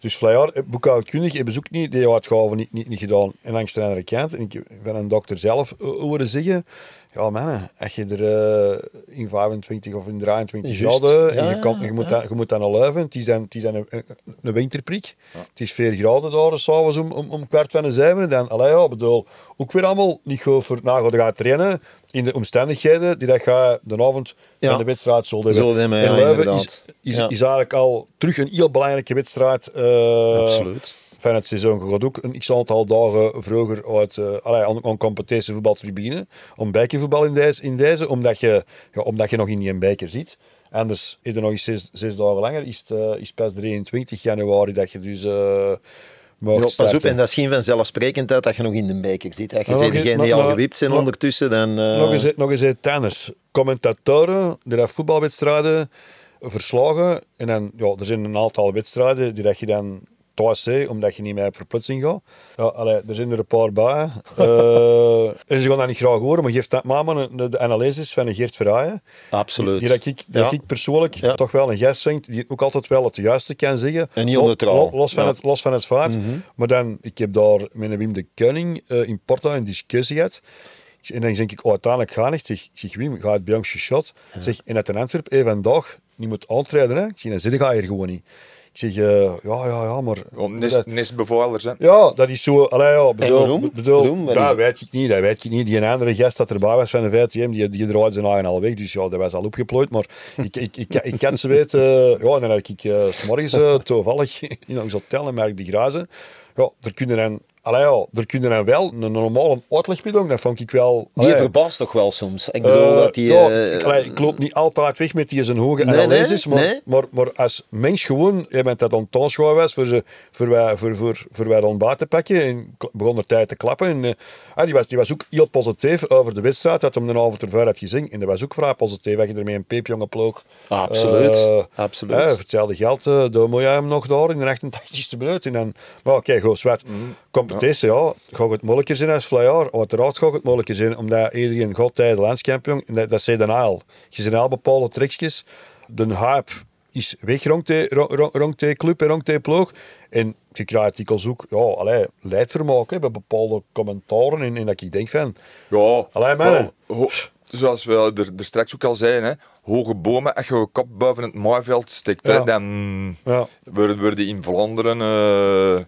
dus vorig jaar, boekhoudkundig, hebben ze ook niet die uitgaven niet, niet, niet gedaan. En langs de andere kant, en ik van een dokter zelf eh, horen zeggen, ja man, als je er eh, in 25 of in 23 Juist. graden, en je, je, moet ja. dan, je moet dan al leven, het is dan, het is dan een, een, winterprik. Het is 4 graden daar, s'avonds om, om, om kwart van de zeven. Dan, allee, ja, bedoel, ook weer allemaal niet goed voor, nou, je gaat trainen in de omstandigheden die dat je de avond Ja. van de wedstrijd zult hebben. Zullen hebben, ja, Leuven is, is, Ja. is eigenlijk al terug een heel belangrijke wedstrijd. eh, Absoluut. van het seizoen. Gaat ook een x-aantal dagen vroeger uit, uh, allee, aan, aan competitievoetbal terug beginnen. Om bekervoetbal in deze, in deze omdat, je, ja, omdat je nog in die beker zit. Anders is er nog eens zes, zes dagen langer. Is het uh, is pas 23 januari dat je dus Ja, pas op, en dat is geen vanzelfsprekendheid dat je nog in de beker zit. Als je zegt nog- degene die al gewipt zijn ondertussen, dan... eh, Nog eens, nog eens tennis. Commentatoren die dat voetbalwedstrijden verslagen. En dan, ja, er zijn een aantal wedstrijden die dat je dan thuis omdat je niet meer op verplaatsing gaat. Ja, allee, er zijn er een paar bij. Eh, en ze gaan dat niet graag horen, maar geeft dat maar de, analyses van een Geert Verhaaien. Absoluut. Die, dat ik, dat Ja. ik persoonlijk Ja. toch wel een gast vind, die ook altijd wel het juiste kan zeggen. En niet Lo- Los van. Mhm. het, los van het feit. Maar dan, ik heb daar met een Wim de Koning eh, in Porto een discussie gehad. En dan denk ik, oh, uiteindelijk ga ik. Zeg, zeg Wim, ga het bij ons. Ik Zeg, en in Antwerpen even een dag niet moet aantreden. Hè? Ik zeg, dan zit ga hier gewoon niet. Ik zeg, eh, ja, ja, ja, maar... Om dat- nest, nestbevallers, hè. ja, dat is zo. Allee, ja, bedoel, waarom? bedoel, Waarom? Dat is- weet ik niet. Dat weet ik niet. Die andere gast dat erbij was van de VTM, die, die draaide zijn eigen al weg. Dus ja, dat was al opgeplooid. Maar ik, ik, ik, ik, kan ze weten. eh, ja, en dan had ik uh, s'morgens uh, toevallig in ons hotel en merk de grazen. Ja, er kunnen dan. Allee, ja, er kunnen dan wel een normale uitleg bij doen. Dat vond ik wel. Die verbaast toch wel soms. Ik bedoel eh, dat die... ja, eh, ik, allee, ik loop niet altijd weg met die zijn hoge Nee, analyses, nee, maar, nee. Maar, maar als mens gewoon, je bent dat aanschouwen was voor, ze, voor, wij, voor, voor, voor wij ontbijt te pakken en begon er tijd te klappen. En, eh, ah, die, was, die was ook heel positief over de wedstrijd, dat hem de avond ervoor had gezien. En dat was ook vrij positief, dat je ermee een peepjonge ploeg... Absoluut, absoluut. voor hetzelfde geld, uh, daar moet je hem nog daar in de 88ste minuut. En dan, maar oké. Mhm. Kom, het eerste jaar gaat het moeilijker zijn als vorig jaar. Uiteraard gaat het moeilijker zijn, omdat iedereen gaat tijd landskampioen. En dat, dat zei dan al. Je zijn al bepaalde trekjes. De hype is weg rond de, rond, rond de club en rond de ploeg. En je krijgt dikwijls ook ja, allee, leidvermaak hè, bij bepaalde commentaren. En, en dat ik denk van... Ja, Allee, ho- zoals we er, er straks ook al zeiden, hè, hoge bomen, als je je kop boven het maaiveld steekt, hè, Ja. dan Ja. worden, worden in Vlaanderen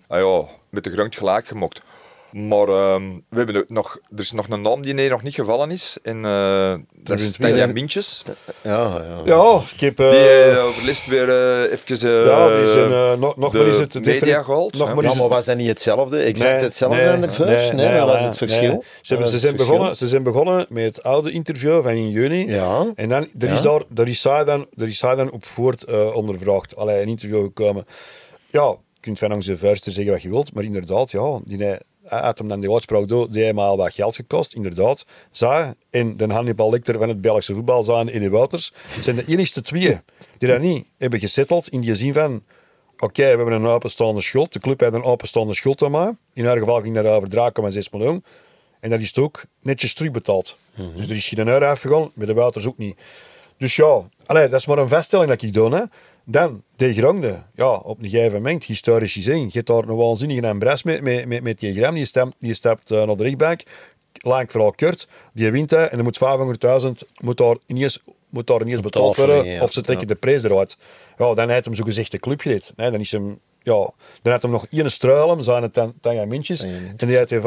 ah ja, met de grond gelijk gemokt. Maar ehm, we hebben ook nog, er is nog een naam die nee, nog niet gevallen is. En eh, dat is Tanja? Mintjes. Ja, ja. Ja, ik heb... eh, Die eh, overlist weer even eh, ja, die zijn... eh, nog nog de maar is het... media gehaald. Nog ja. maar Ja, is maar het- was dat niet hetzelfde? Exact Nee, hetzelfde nee, aan de first? Nee, wat was nee, het verschil? nee. Ze, hebben, ze, zijn verschil? begonnen, ze zijn begonnen met het oude interview van in juni. Ja. En dan er is Ja. daar, daar is zij dan, daar is zij dan op voort eh, ondervraagd. Allee, een interview gekomen. Ja, kunt van onze vuisten zeggen wat je wilt, maar inderdaad, ja, die had hem dan die uitspraak door, die al wat geld gekost, inderdaad. Zij en de Hannibal Lecter van het Belgische voetbal, zijn en Eddie Wouters, zijn de enigste twee die dat niet hebben gesetteld in die zin van Oké, we hebben een openstaande schuld. De club heeft een openstaande schuld aan mij. In haar geval ging dat over 3,6 miljoen. En dat is het ook netjes terugbetaald. Dus er is geen euro afgegaan, met de Wouters ook niet. Dus ja, allee, dat is maar een vaststelling dat ik doe. Hè. Dan, de Gronde, ja, op een gegeven moment, historisch gezien, je hebt daar een waanzinnige embres met, met, met, met die Gram, die stapt, die stapt eh, naar de rechtbank, lang vooral kort, die wint hij en er moet 500.000, moet daar ineens, moet daar ineens betaald worden, ja. of ze trekken de prijs eruit. Ja, dan heeft hem zo gezegd de club gered. Nee, dan is hem, ja, dan had hem nog één struilen, zijn het dan Tanja Mintjes, en die hij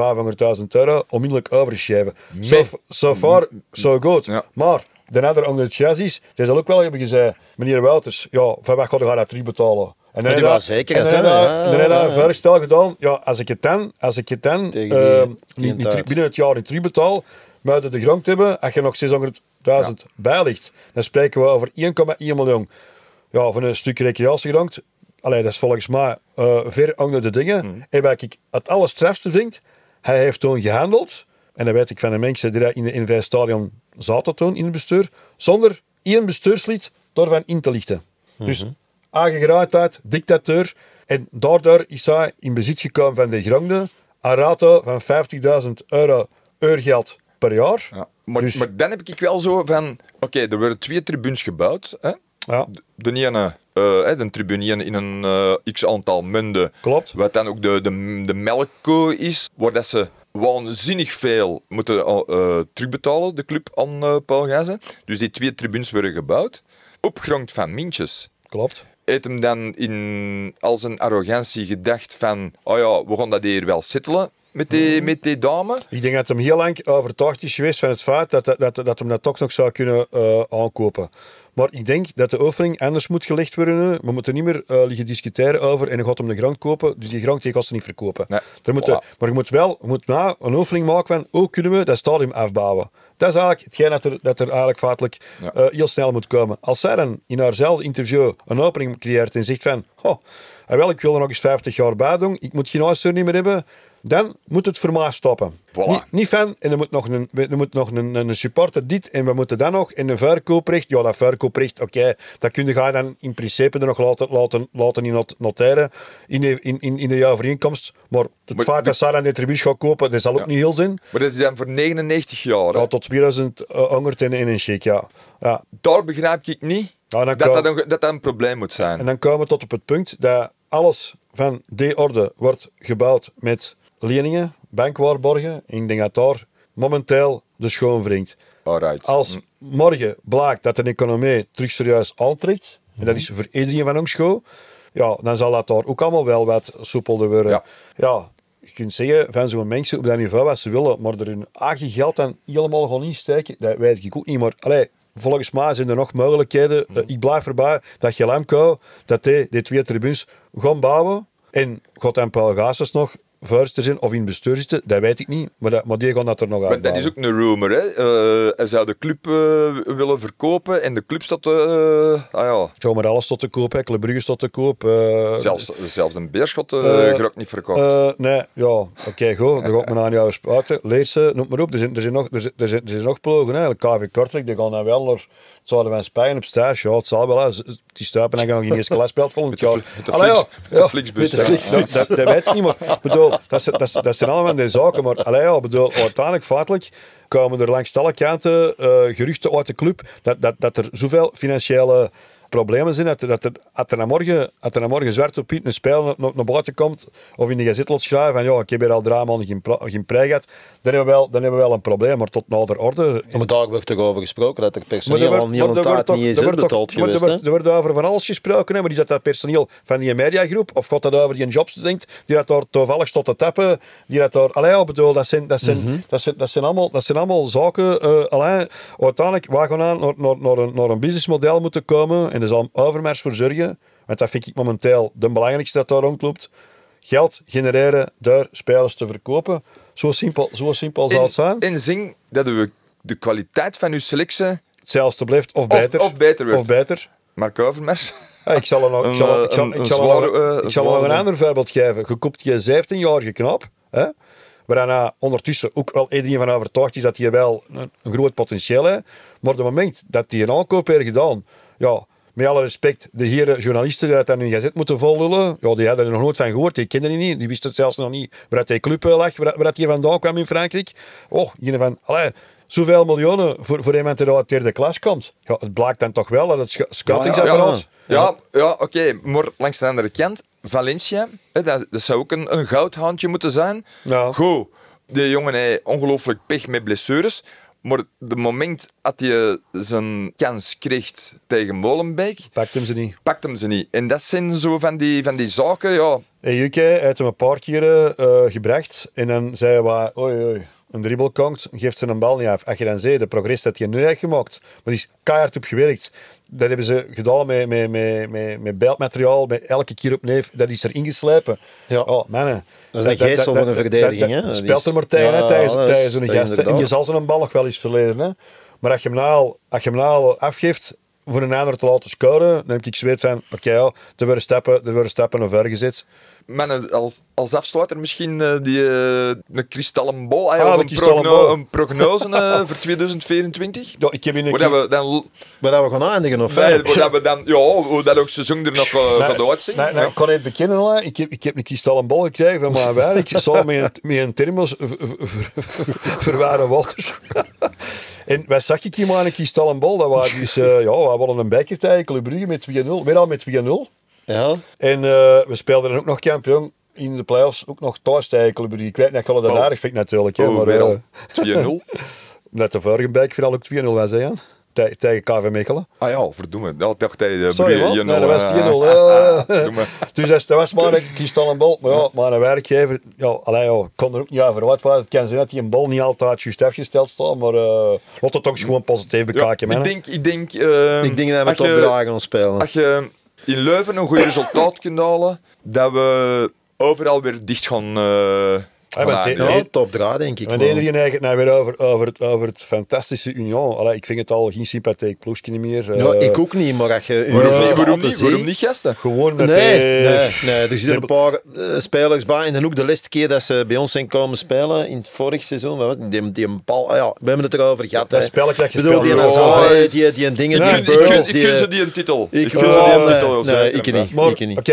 500.000 euro onmiddellijk overgeschreven. So, so far, so good. Ja. Maar de andere onder het gras is, die zal ook wel hebben gezegd, meneer Wouters, ja, van wat gaat hij dat terugbetalen? En dan je- zeker en het, dan heb je- Ja, heb je ja, een ja. voorstel gedaan, ja, als ik het dan, als ik het dan die- eh, niet, binnen het jaar niet terugbetaal, uit de grond hebben, als je nog 600.000 bijligt, dan spreken we over 1,1 miljoen. Ja, van een stuk recreatiegrond. Allee, dat is volgens mij eh, ver onder de dingen. Mhm. En wat ik het allerstrafste vind, hij heeft toen gehandeld, en dat weet ik van de mensen die in de NV Stadion zaten toen in het bestuur, zonder één bestuurslid daarvan in te lichten. Dus aangegraadheid, dictateur. En daardoor is hij in bezit gekomen van de gronden, een rato van 50.000 euro eurgeld per jaar. Ja. Maar, Dus- maar dan heb ik wel zo van... Oké, er worden twee tribunes gebouwd. Hè? Ja, De ene, eh, de tribune in een eh, x-aantal munden. klopt. Wat dan ook de, de, de melkkoe is, waar dat ze waanzinnig veel moeten eh, terugbetalen, de club aan eh Paul Gijzen. Dus die twee tribunes worden gebouwd. Op grond van mintjes. Klopt. Heeft hem dan in al zijn arrogantie gedacht van, oh ja, we gaan dat hier wel settelen met die, met die dame. Ik denk dat hem heel lang overtuigd is geweest van het feit dat, dat, dat, dat hem dat toch nog zou kunnen eh, aankopen. Maar ik denk dat de oefening anders moet gelegd worden. We moeten niet meer eh, liggen discussiëren over en dan gaat hem de grond kopen. Dus die grond die gaat ze niet verkopen. Nee. Er moet, Voilà. Maar je moet wel je moet nou een oefening maken van hoe kunnen we dat stadium afbouwen. Dat is eigenlijk hetgeen dat er, dat er eigenlijk feitelijk Ja. eh, heel snel moet komen. Als zij dan in haarzelfde interview een opening creëert en zegt van oh, wel, ik wil er nog eens 50 jaar bij doen, ik moet geen huisdeur niet meer hebben, dan moet het voor mij stoppen. Voilà. Niet, niet van, en er moet nog, een, er moet nog een, een supporter dit, en we moeten dan nog, en een verkooprecht, ja, dat verkooprecht, oké, dat kun je dan in principe er nog laten, laten, laten in not- noteren in de, in, in, in de overeenkomst. Maar het Maar feit dat dan de tribunes gaat kopen, dat zal ook Ja. niet heel zijn. Maar dat is dan voor 99 jaar. hè. Ja, tot 2000 en in een chic, ja. ja. Daar begrijp ik niet Ja, dat, dat, een, dat dat een probleem moet zijn. En dan komen we tot op het punt dat alles van die orde wordt gebouwd met leningen, bankwaarborgen. En ik denk dat daar momenteel de schoon wringt. Alright. Als morgen blijkt dat de economie terug serieus aantrekt, en dat is voor iedereen van ons schoon, ja, dan zal dat daar ook allemaal wel wat soepelder worden. Ja. Ja, je kunt zeggen van zo'n mensen op dat niveau wat ze willen, maar er hun eigen geld dan helemaal gaan insteken, dat weet ik ook niet. Maar allee, volgens mij zijn er nog mogelijkheden. Eh, ik blijf erbij dat Gelamco, dat die, die twee tribunes gaan bouwen. En gaat dan Paul nog voorzitter zijn of in bestuur zitten, dat weet ik niet. Maar, dat, maar die gaan dat er nog uit. dat is ook een rumor, hè. Eh, hij zou de club eh, willen verkopen en de club staat... eh ah ja, Zo maar alles tot te koop, hè. Club Brugge tot te koop. zelfs, zelfs een beerschot geraakt niet verkocht. nee, ja, oké, goed. Dan gaat men aan jou spuiten. Lees ze, noem maar op. Er zijn, er zijn, nog, er zijn, er zijn, er zijn nog ploegen, hè. KV Kortrijk, die gaan dan wel naar zouden van Spanje op stage. Ja, het zal wel, hè. Die stuipen en gaan nog in eerste klas speelt volgend met de, jaar. fl- met de, Allee, Flix, ja, met de ja. Flixbus. met de ja. Flixbus. Dat, dat, dat weet ik niet, maar bedoel, dat, zijn- dat, dat zijn allemaal die zaken. Maar allee, ja, bedoel, uiteindelijk, feitelijk, komen er langs alle kanten eh, geruchten uit de club dat, dat, dat er zoveel financiële problemen zijn dat, dat er, als er morgen, als er morgen zwart op wit een speler naar, naar buiten komt of in de gazette laat schrijven van ja, ik heb hier al drie maanden geen, geen prij gehad, dan hebben, we wel, dan hebben we wel een probleem. Maar tot nader orde... Maar daar wordt toch over gesproken dat er personeel er al niet aan toch- niet er toch- uitbetaald maar er geweest. wordt-? Er wordt over van alles gesproken, hè, maar is dat dat personeel van die mediagroep? Of gaat dat over die jobs denkt, die dat daar toevallig stond te tappen? Die dat daar... Allee, ja, ik bedoel, dat zijn, dat zijn, Mhm. dat zijn, dat zijn, allemaal, dat zijn allemaal zaken... eh allee, uiteindelijk, waar gaan aan naar, naar, naar, een, naar een businessmodel moeten komen en er zal overmars voor zorgen, want dat vind ik momenteel de belangrijkste dat daar rondloopt. Geld genereren door spelers te verkopen. Zo simpel, zo simpel zal het zijn. En zing dat we de kwaliteit van uw selectie Hetzelfde blijft, of beter. of beter wordt. Of beter. Mark Overmars. Ja, ik zal nog, ik Een, zal, eh, ik zal, een- ik een zal er nog- zware, eh, ik zal er nog zware een ander voorbeeld geven. Je koopt je 17-jarige knap, hè, waaraan hij ondertussen ook wel iedereen van overtuigd is dat hij wel een, een groot potentieel heeft. Maar op het moment dat hij een aankoop heeft gedaan, ja, met alle respect, de heren journalisten die dat aan hun gazet moeten vollullen, ja, die hadden er nog nooit van gehoord, die kenden die niet, die wisten zelfs nog niet waar dat die club eh, lag, waar, waar hij vandaan kwam in Frankrijk. Oh, een van, allee, zoveel miljoenen voor, voor iemand die uit de derde klas komt. Ja, het blijkt dan toch wel dat het sc- scoutingsapparaat... Ja, ja oké. Maar langs de andere kant, Valencia, hè, dat, dat zou ook een, een goudhaantje moeten zijn. Ja. Goed, die jongen heeft ongelooflijk pech met blessures. Maar de moment dat hij zijn kans kreeg tegen Molenbeek, Pakt hem ze niet. pakt hem ze niet. En dat zijn zo van die, van die zaken, ja. UK heeft hem een paar keer eh, gebracht. En dan zei hij, wat, oei, oei, een dribbel komt, geeft ze een bal niet af. Als je dan ziet, de progress dat hij nu heeft gemaakt, maar die is keihard op gewerkt. Dat hebben ze gedaan met, met, met, met, met beeldmateriaal, met elke keer opnieuw. Dat is er ingeslepen. Ja. Oh, mannen. Dat is een geestel van een verdediging. Dat, Dat speelt er maar tegen, Ja, zo'n dat is gast. En je zal ze een bal nog wel eens verleden. Hè. Maar als je hem nou, al- als je hem nou afgeeft voor een ander te laten scoren, dan heb ik zweet van, oké, ja, er worden stappen, er worden stappen ver gezet. Men, als, als afsluiter misschien eh, die, eh, een kristallen bol, ah, Ah, of een, kristallen progno- bol. een prognose eh, voor 2024. Ja, ik heb in een Hoe keer- dat we dan, Maar dat we gaan eindigen, of nee, dat we dan, ja, hoe dat ook seizoen er nog uh, gaat uitzien. Nee, nee, Ja. ik kan het bekennen. Ik, heb, ik heb een kristallen bol gekregen van mijn werk. Samen met een, met een thermos verwaren water. En wij zag ik hier maar een kristallen bol. Dat was dus, eh, ja, we hadden een bijker tegen Club Brugge met 2-0. Weer al met 2-0. Ja. En eh, we speelden dan ook nog kampioen in de playoffs. Ook nog thuis tegen Club Brugge. Ik weet niet, ik dat Oh. aardig vind natuurlijk. Hè, Oh, maar weer eh, al 2-0. net de vorige bijker ook 2-0 was, hè, Jan? Tegen- Tegen KV Mechelen. Ah ja, verdomme. Dat dacht hij de Sorry, Brugge man. 1-0, Nee, dat was eh, 2-0. ah, eh. doe maar. Dus dat, was maar een kristallen bol. Maar ja, maar een werkgever, ja, allee, ja, ik kon er ook niet over praten. Het kan zijn dat die een bal niet altijd juist afgesteld staat, maar uh, laat het ook gewoon positief Ja, bekijken. man, ik denk, ik denk, eh, Ik denk dat we je- 3 gaan spelen. Als je in Leuven een goed resultaat kunt halen, dat we overal weer dicht gaan. eh maar eindigen. Ja, top 3 denk ik. En man. iedereen eigenlijk nou weer over, over, het, over het fantastische Union. Allee, ik vind het al geen sympathiek ploegje meer. eh, Ja, ik ook niet, maar als je... Waarom, niet, waarom, niet, waarom niet, gasten? Gewoon met Nee, nee, nee, er zitten een paar eh, spelers bij. En dan ook de laatste keer dat ze bij ons zijn komen spelen, in het vorig seizoen, wat was het? die, die een bal, ah ja, we hebben het erover gehad. Dat spelletje dat je Ik bedoel, die Nazar, eh, die, die dingen, Nee, die Ik gun- ik ik ze die een titel. Ik Ik gun ze die een nee, titel. nee, ik niet. Maar, Ik oké, niet.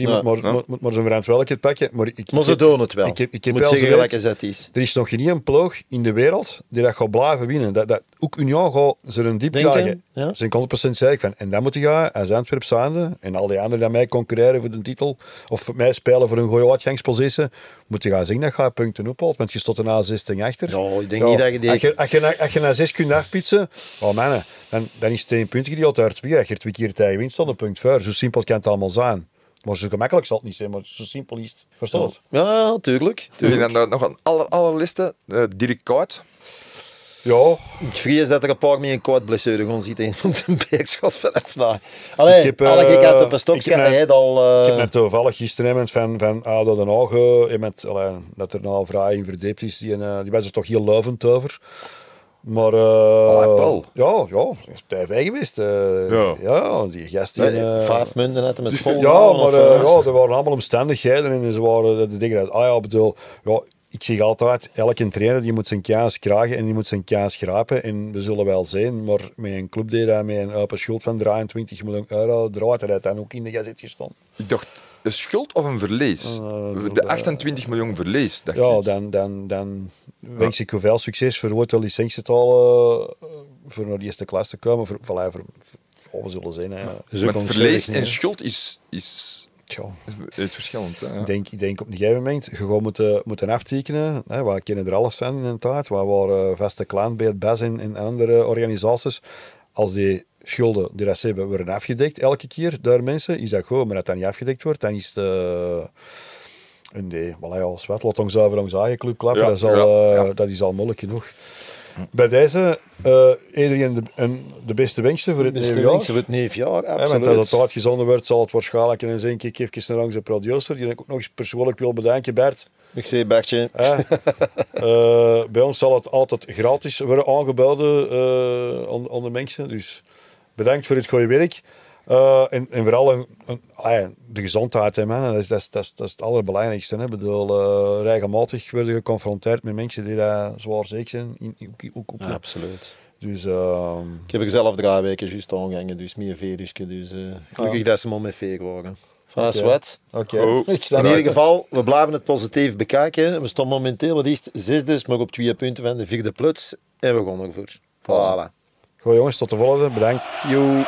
Ja, moet, maar, maar zijn verantwoordelijkheid pakken. Maar, ik, Maar ze ik- doen het wel. Ik heb, ik heb moet wel zeggen, als dat is. Er is nog geen één ploeg in de wereld die dat gaat blijven winnen. Dat, dat, ook Union gaat ze een diep Denk krijgen. Ja. Daar ben ik 100% zeker van. En dan moet je gaan als Antwerp zijnde en al die anderen die mij concurreren voor de titel of mij spelen voor een goede uitgangspositie, moet je gaan zien dat je punten ophaalt. Want je stond er na 16 achter. Ja, ik denk niet dat je die- Als je, als je, na- als je na 6 kunt afpitsen, oh man, dan, dan is het een puntje die uit twee. Als je twee keer tegen wint, stond een punt voor. Zo simpel kan het allemaal zijn. Maar zo gemakkelijk zal het niet zijn, maar zo simpel is het. Verstaat het? Ja, tuurlijk. En dan eh, nog een aller, allerliste, eh, Dirk Kuyt. Ja, Ik vrees dat er een paar met een blessure gaan zitten in de beerschot vanaf na. Allee, Ik heb, eh, alle gekant op een ik stokje, hij al... Ik eh, heb net toevallig gisteren iemand van, van ADO Den Haag, eh, iemand, allee, dat er nou vrij in verdiept is, die, eh, die was er toch heel lovend over. Maar eh Paul. ja, ja, is TV geweest. eh. Ja. ja, die gast die... nee, eh, vijf munten net met vol. ja, maar ja, er waren allemaal omstandigheden en ze waren de dingen uit. Ah ja, ik bedoel, ja, ik zeg altijd, elke trainer die moet zijn kaas krijgen en die moet zijn kaas schrapen. En we zullen wel zien, maar met een club die daar met een open schuld van 23 miljoen euro draait, dat hij dan ook in de gazet gestaan. Ik dacht, een schuld of een verlies? Eh, de 28 miljoen verlies, dacht Ja, ik. dan, dan, dan wens ik u veel succes voor ooit een licentie te halen eh, voor naar de eerste klas te komen. Voor, voor, voor, voor we zullen zien. Hè. Dus Maar ons verlies en schuld is, is Tja, het verschillend. Hè? ik, denk, ik denk op een gegeven moment, je gaat moeten, moeten aftekenen. Hè. We kennen er alles van in een tijd. We waren vaste klant bij het BAS en, en andere organisaties. Als die schulden die dat ze hebben worden afgedekt elke keer door mensen, is dat goed. Maar als dat niet afgedekt wordt, dan is het... en die, voilà, ja, zwart, laat ons over ons eigen club klappen. Ja, dat, is al, ja, eh, ja. dat is al moeilijk genoeg. Bij deze, eh iedereen de, een, de beste wensen voor het Beste nieuwe jaar. wensen voor het nieuwe jaar, Hè, want als absoluut. het uitgezonden wordt, zal het waarschijnlijk in een keer even naar onze producer, die ik ook nog eens persoonlijk wil bedanken, Bert. Ik zeg Bertje. Eh, bij ons zal het altijd gratis worden aangeboden eh, aan, aan de mensen. Dus bedankt voor het goede werk. Eh, en, en vooral een, een, ah ja, de gezondheid, hè, man. Dat, is, dat, is, dat, is, dat is het allerbelangrijkste. Hè. Ik bedoel, eh, regelmatig worden geconfronteerd met mensen die daar zwaar ziek zijn. In, in- ook, ook, ook- absoluut. Dus eh, Ik heb er zelf drie weken juist aangehangen, dus meer veerusje. Dus eh, gelukkig dat ze maar met veer waren. Van Oké. zwet. oké. In ieder geval, we blijven het positief bekijken. We staan momenteel wat is het, zesde, maar op twee punten van de vierde plots. En we gaan ervoor. Voilà. Goed jongens, tot de volgende. Bedankt. Joe.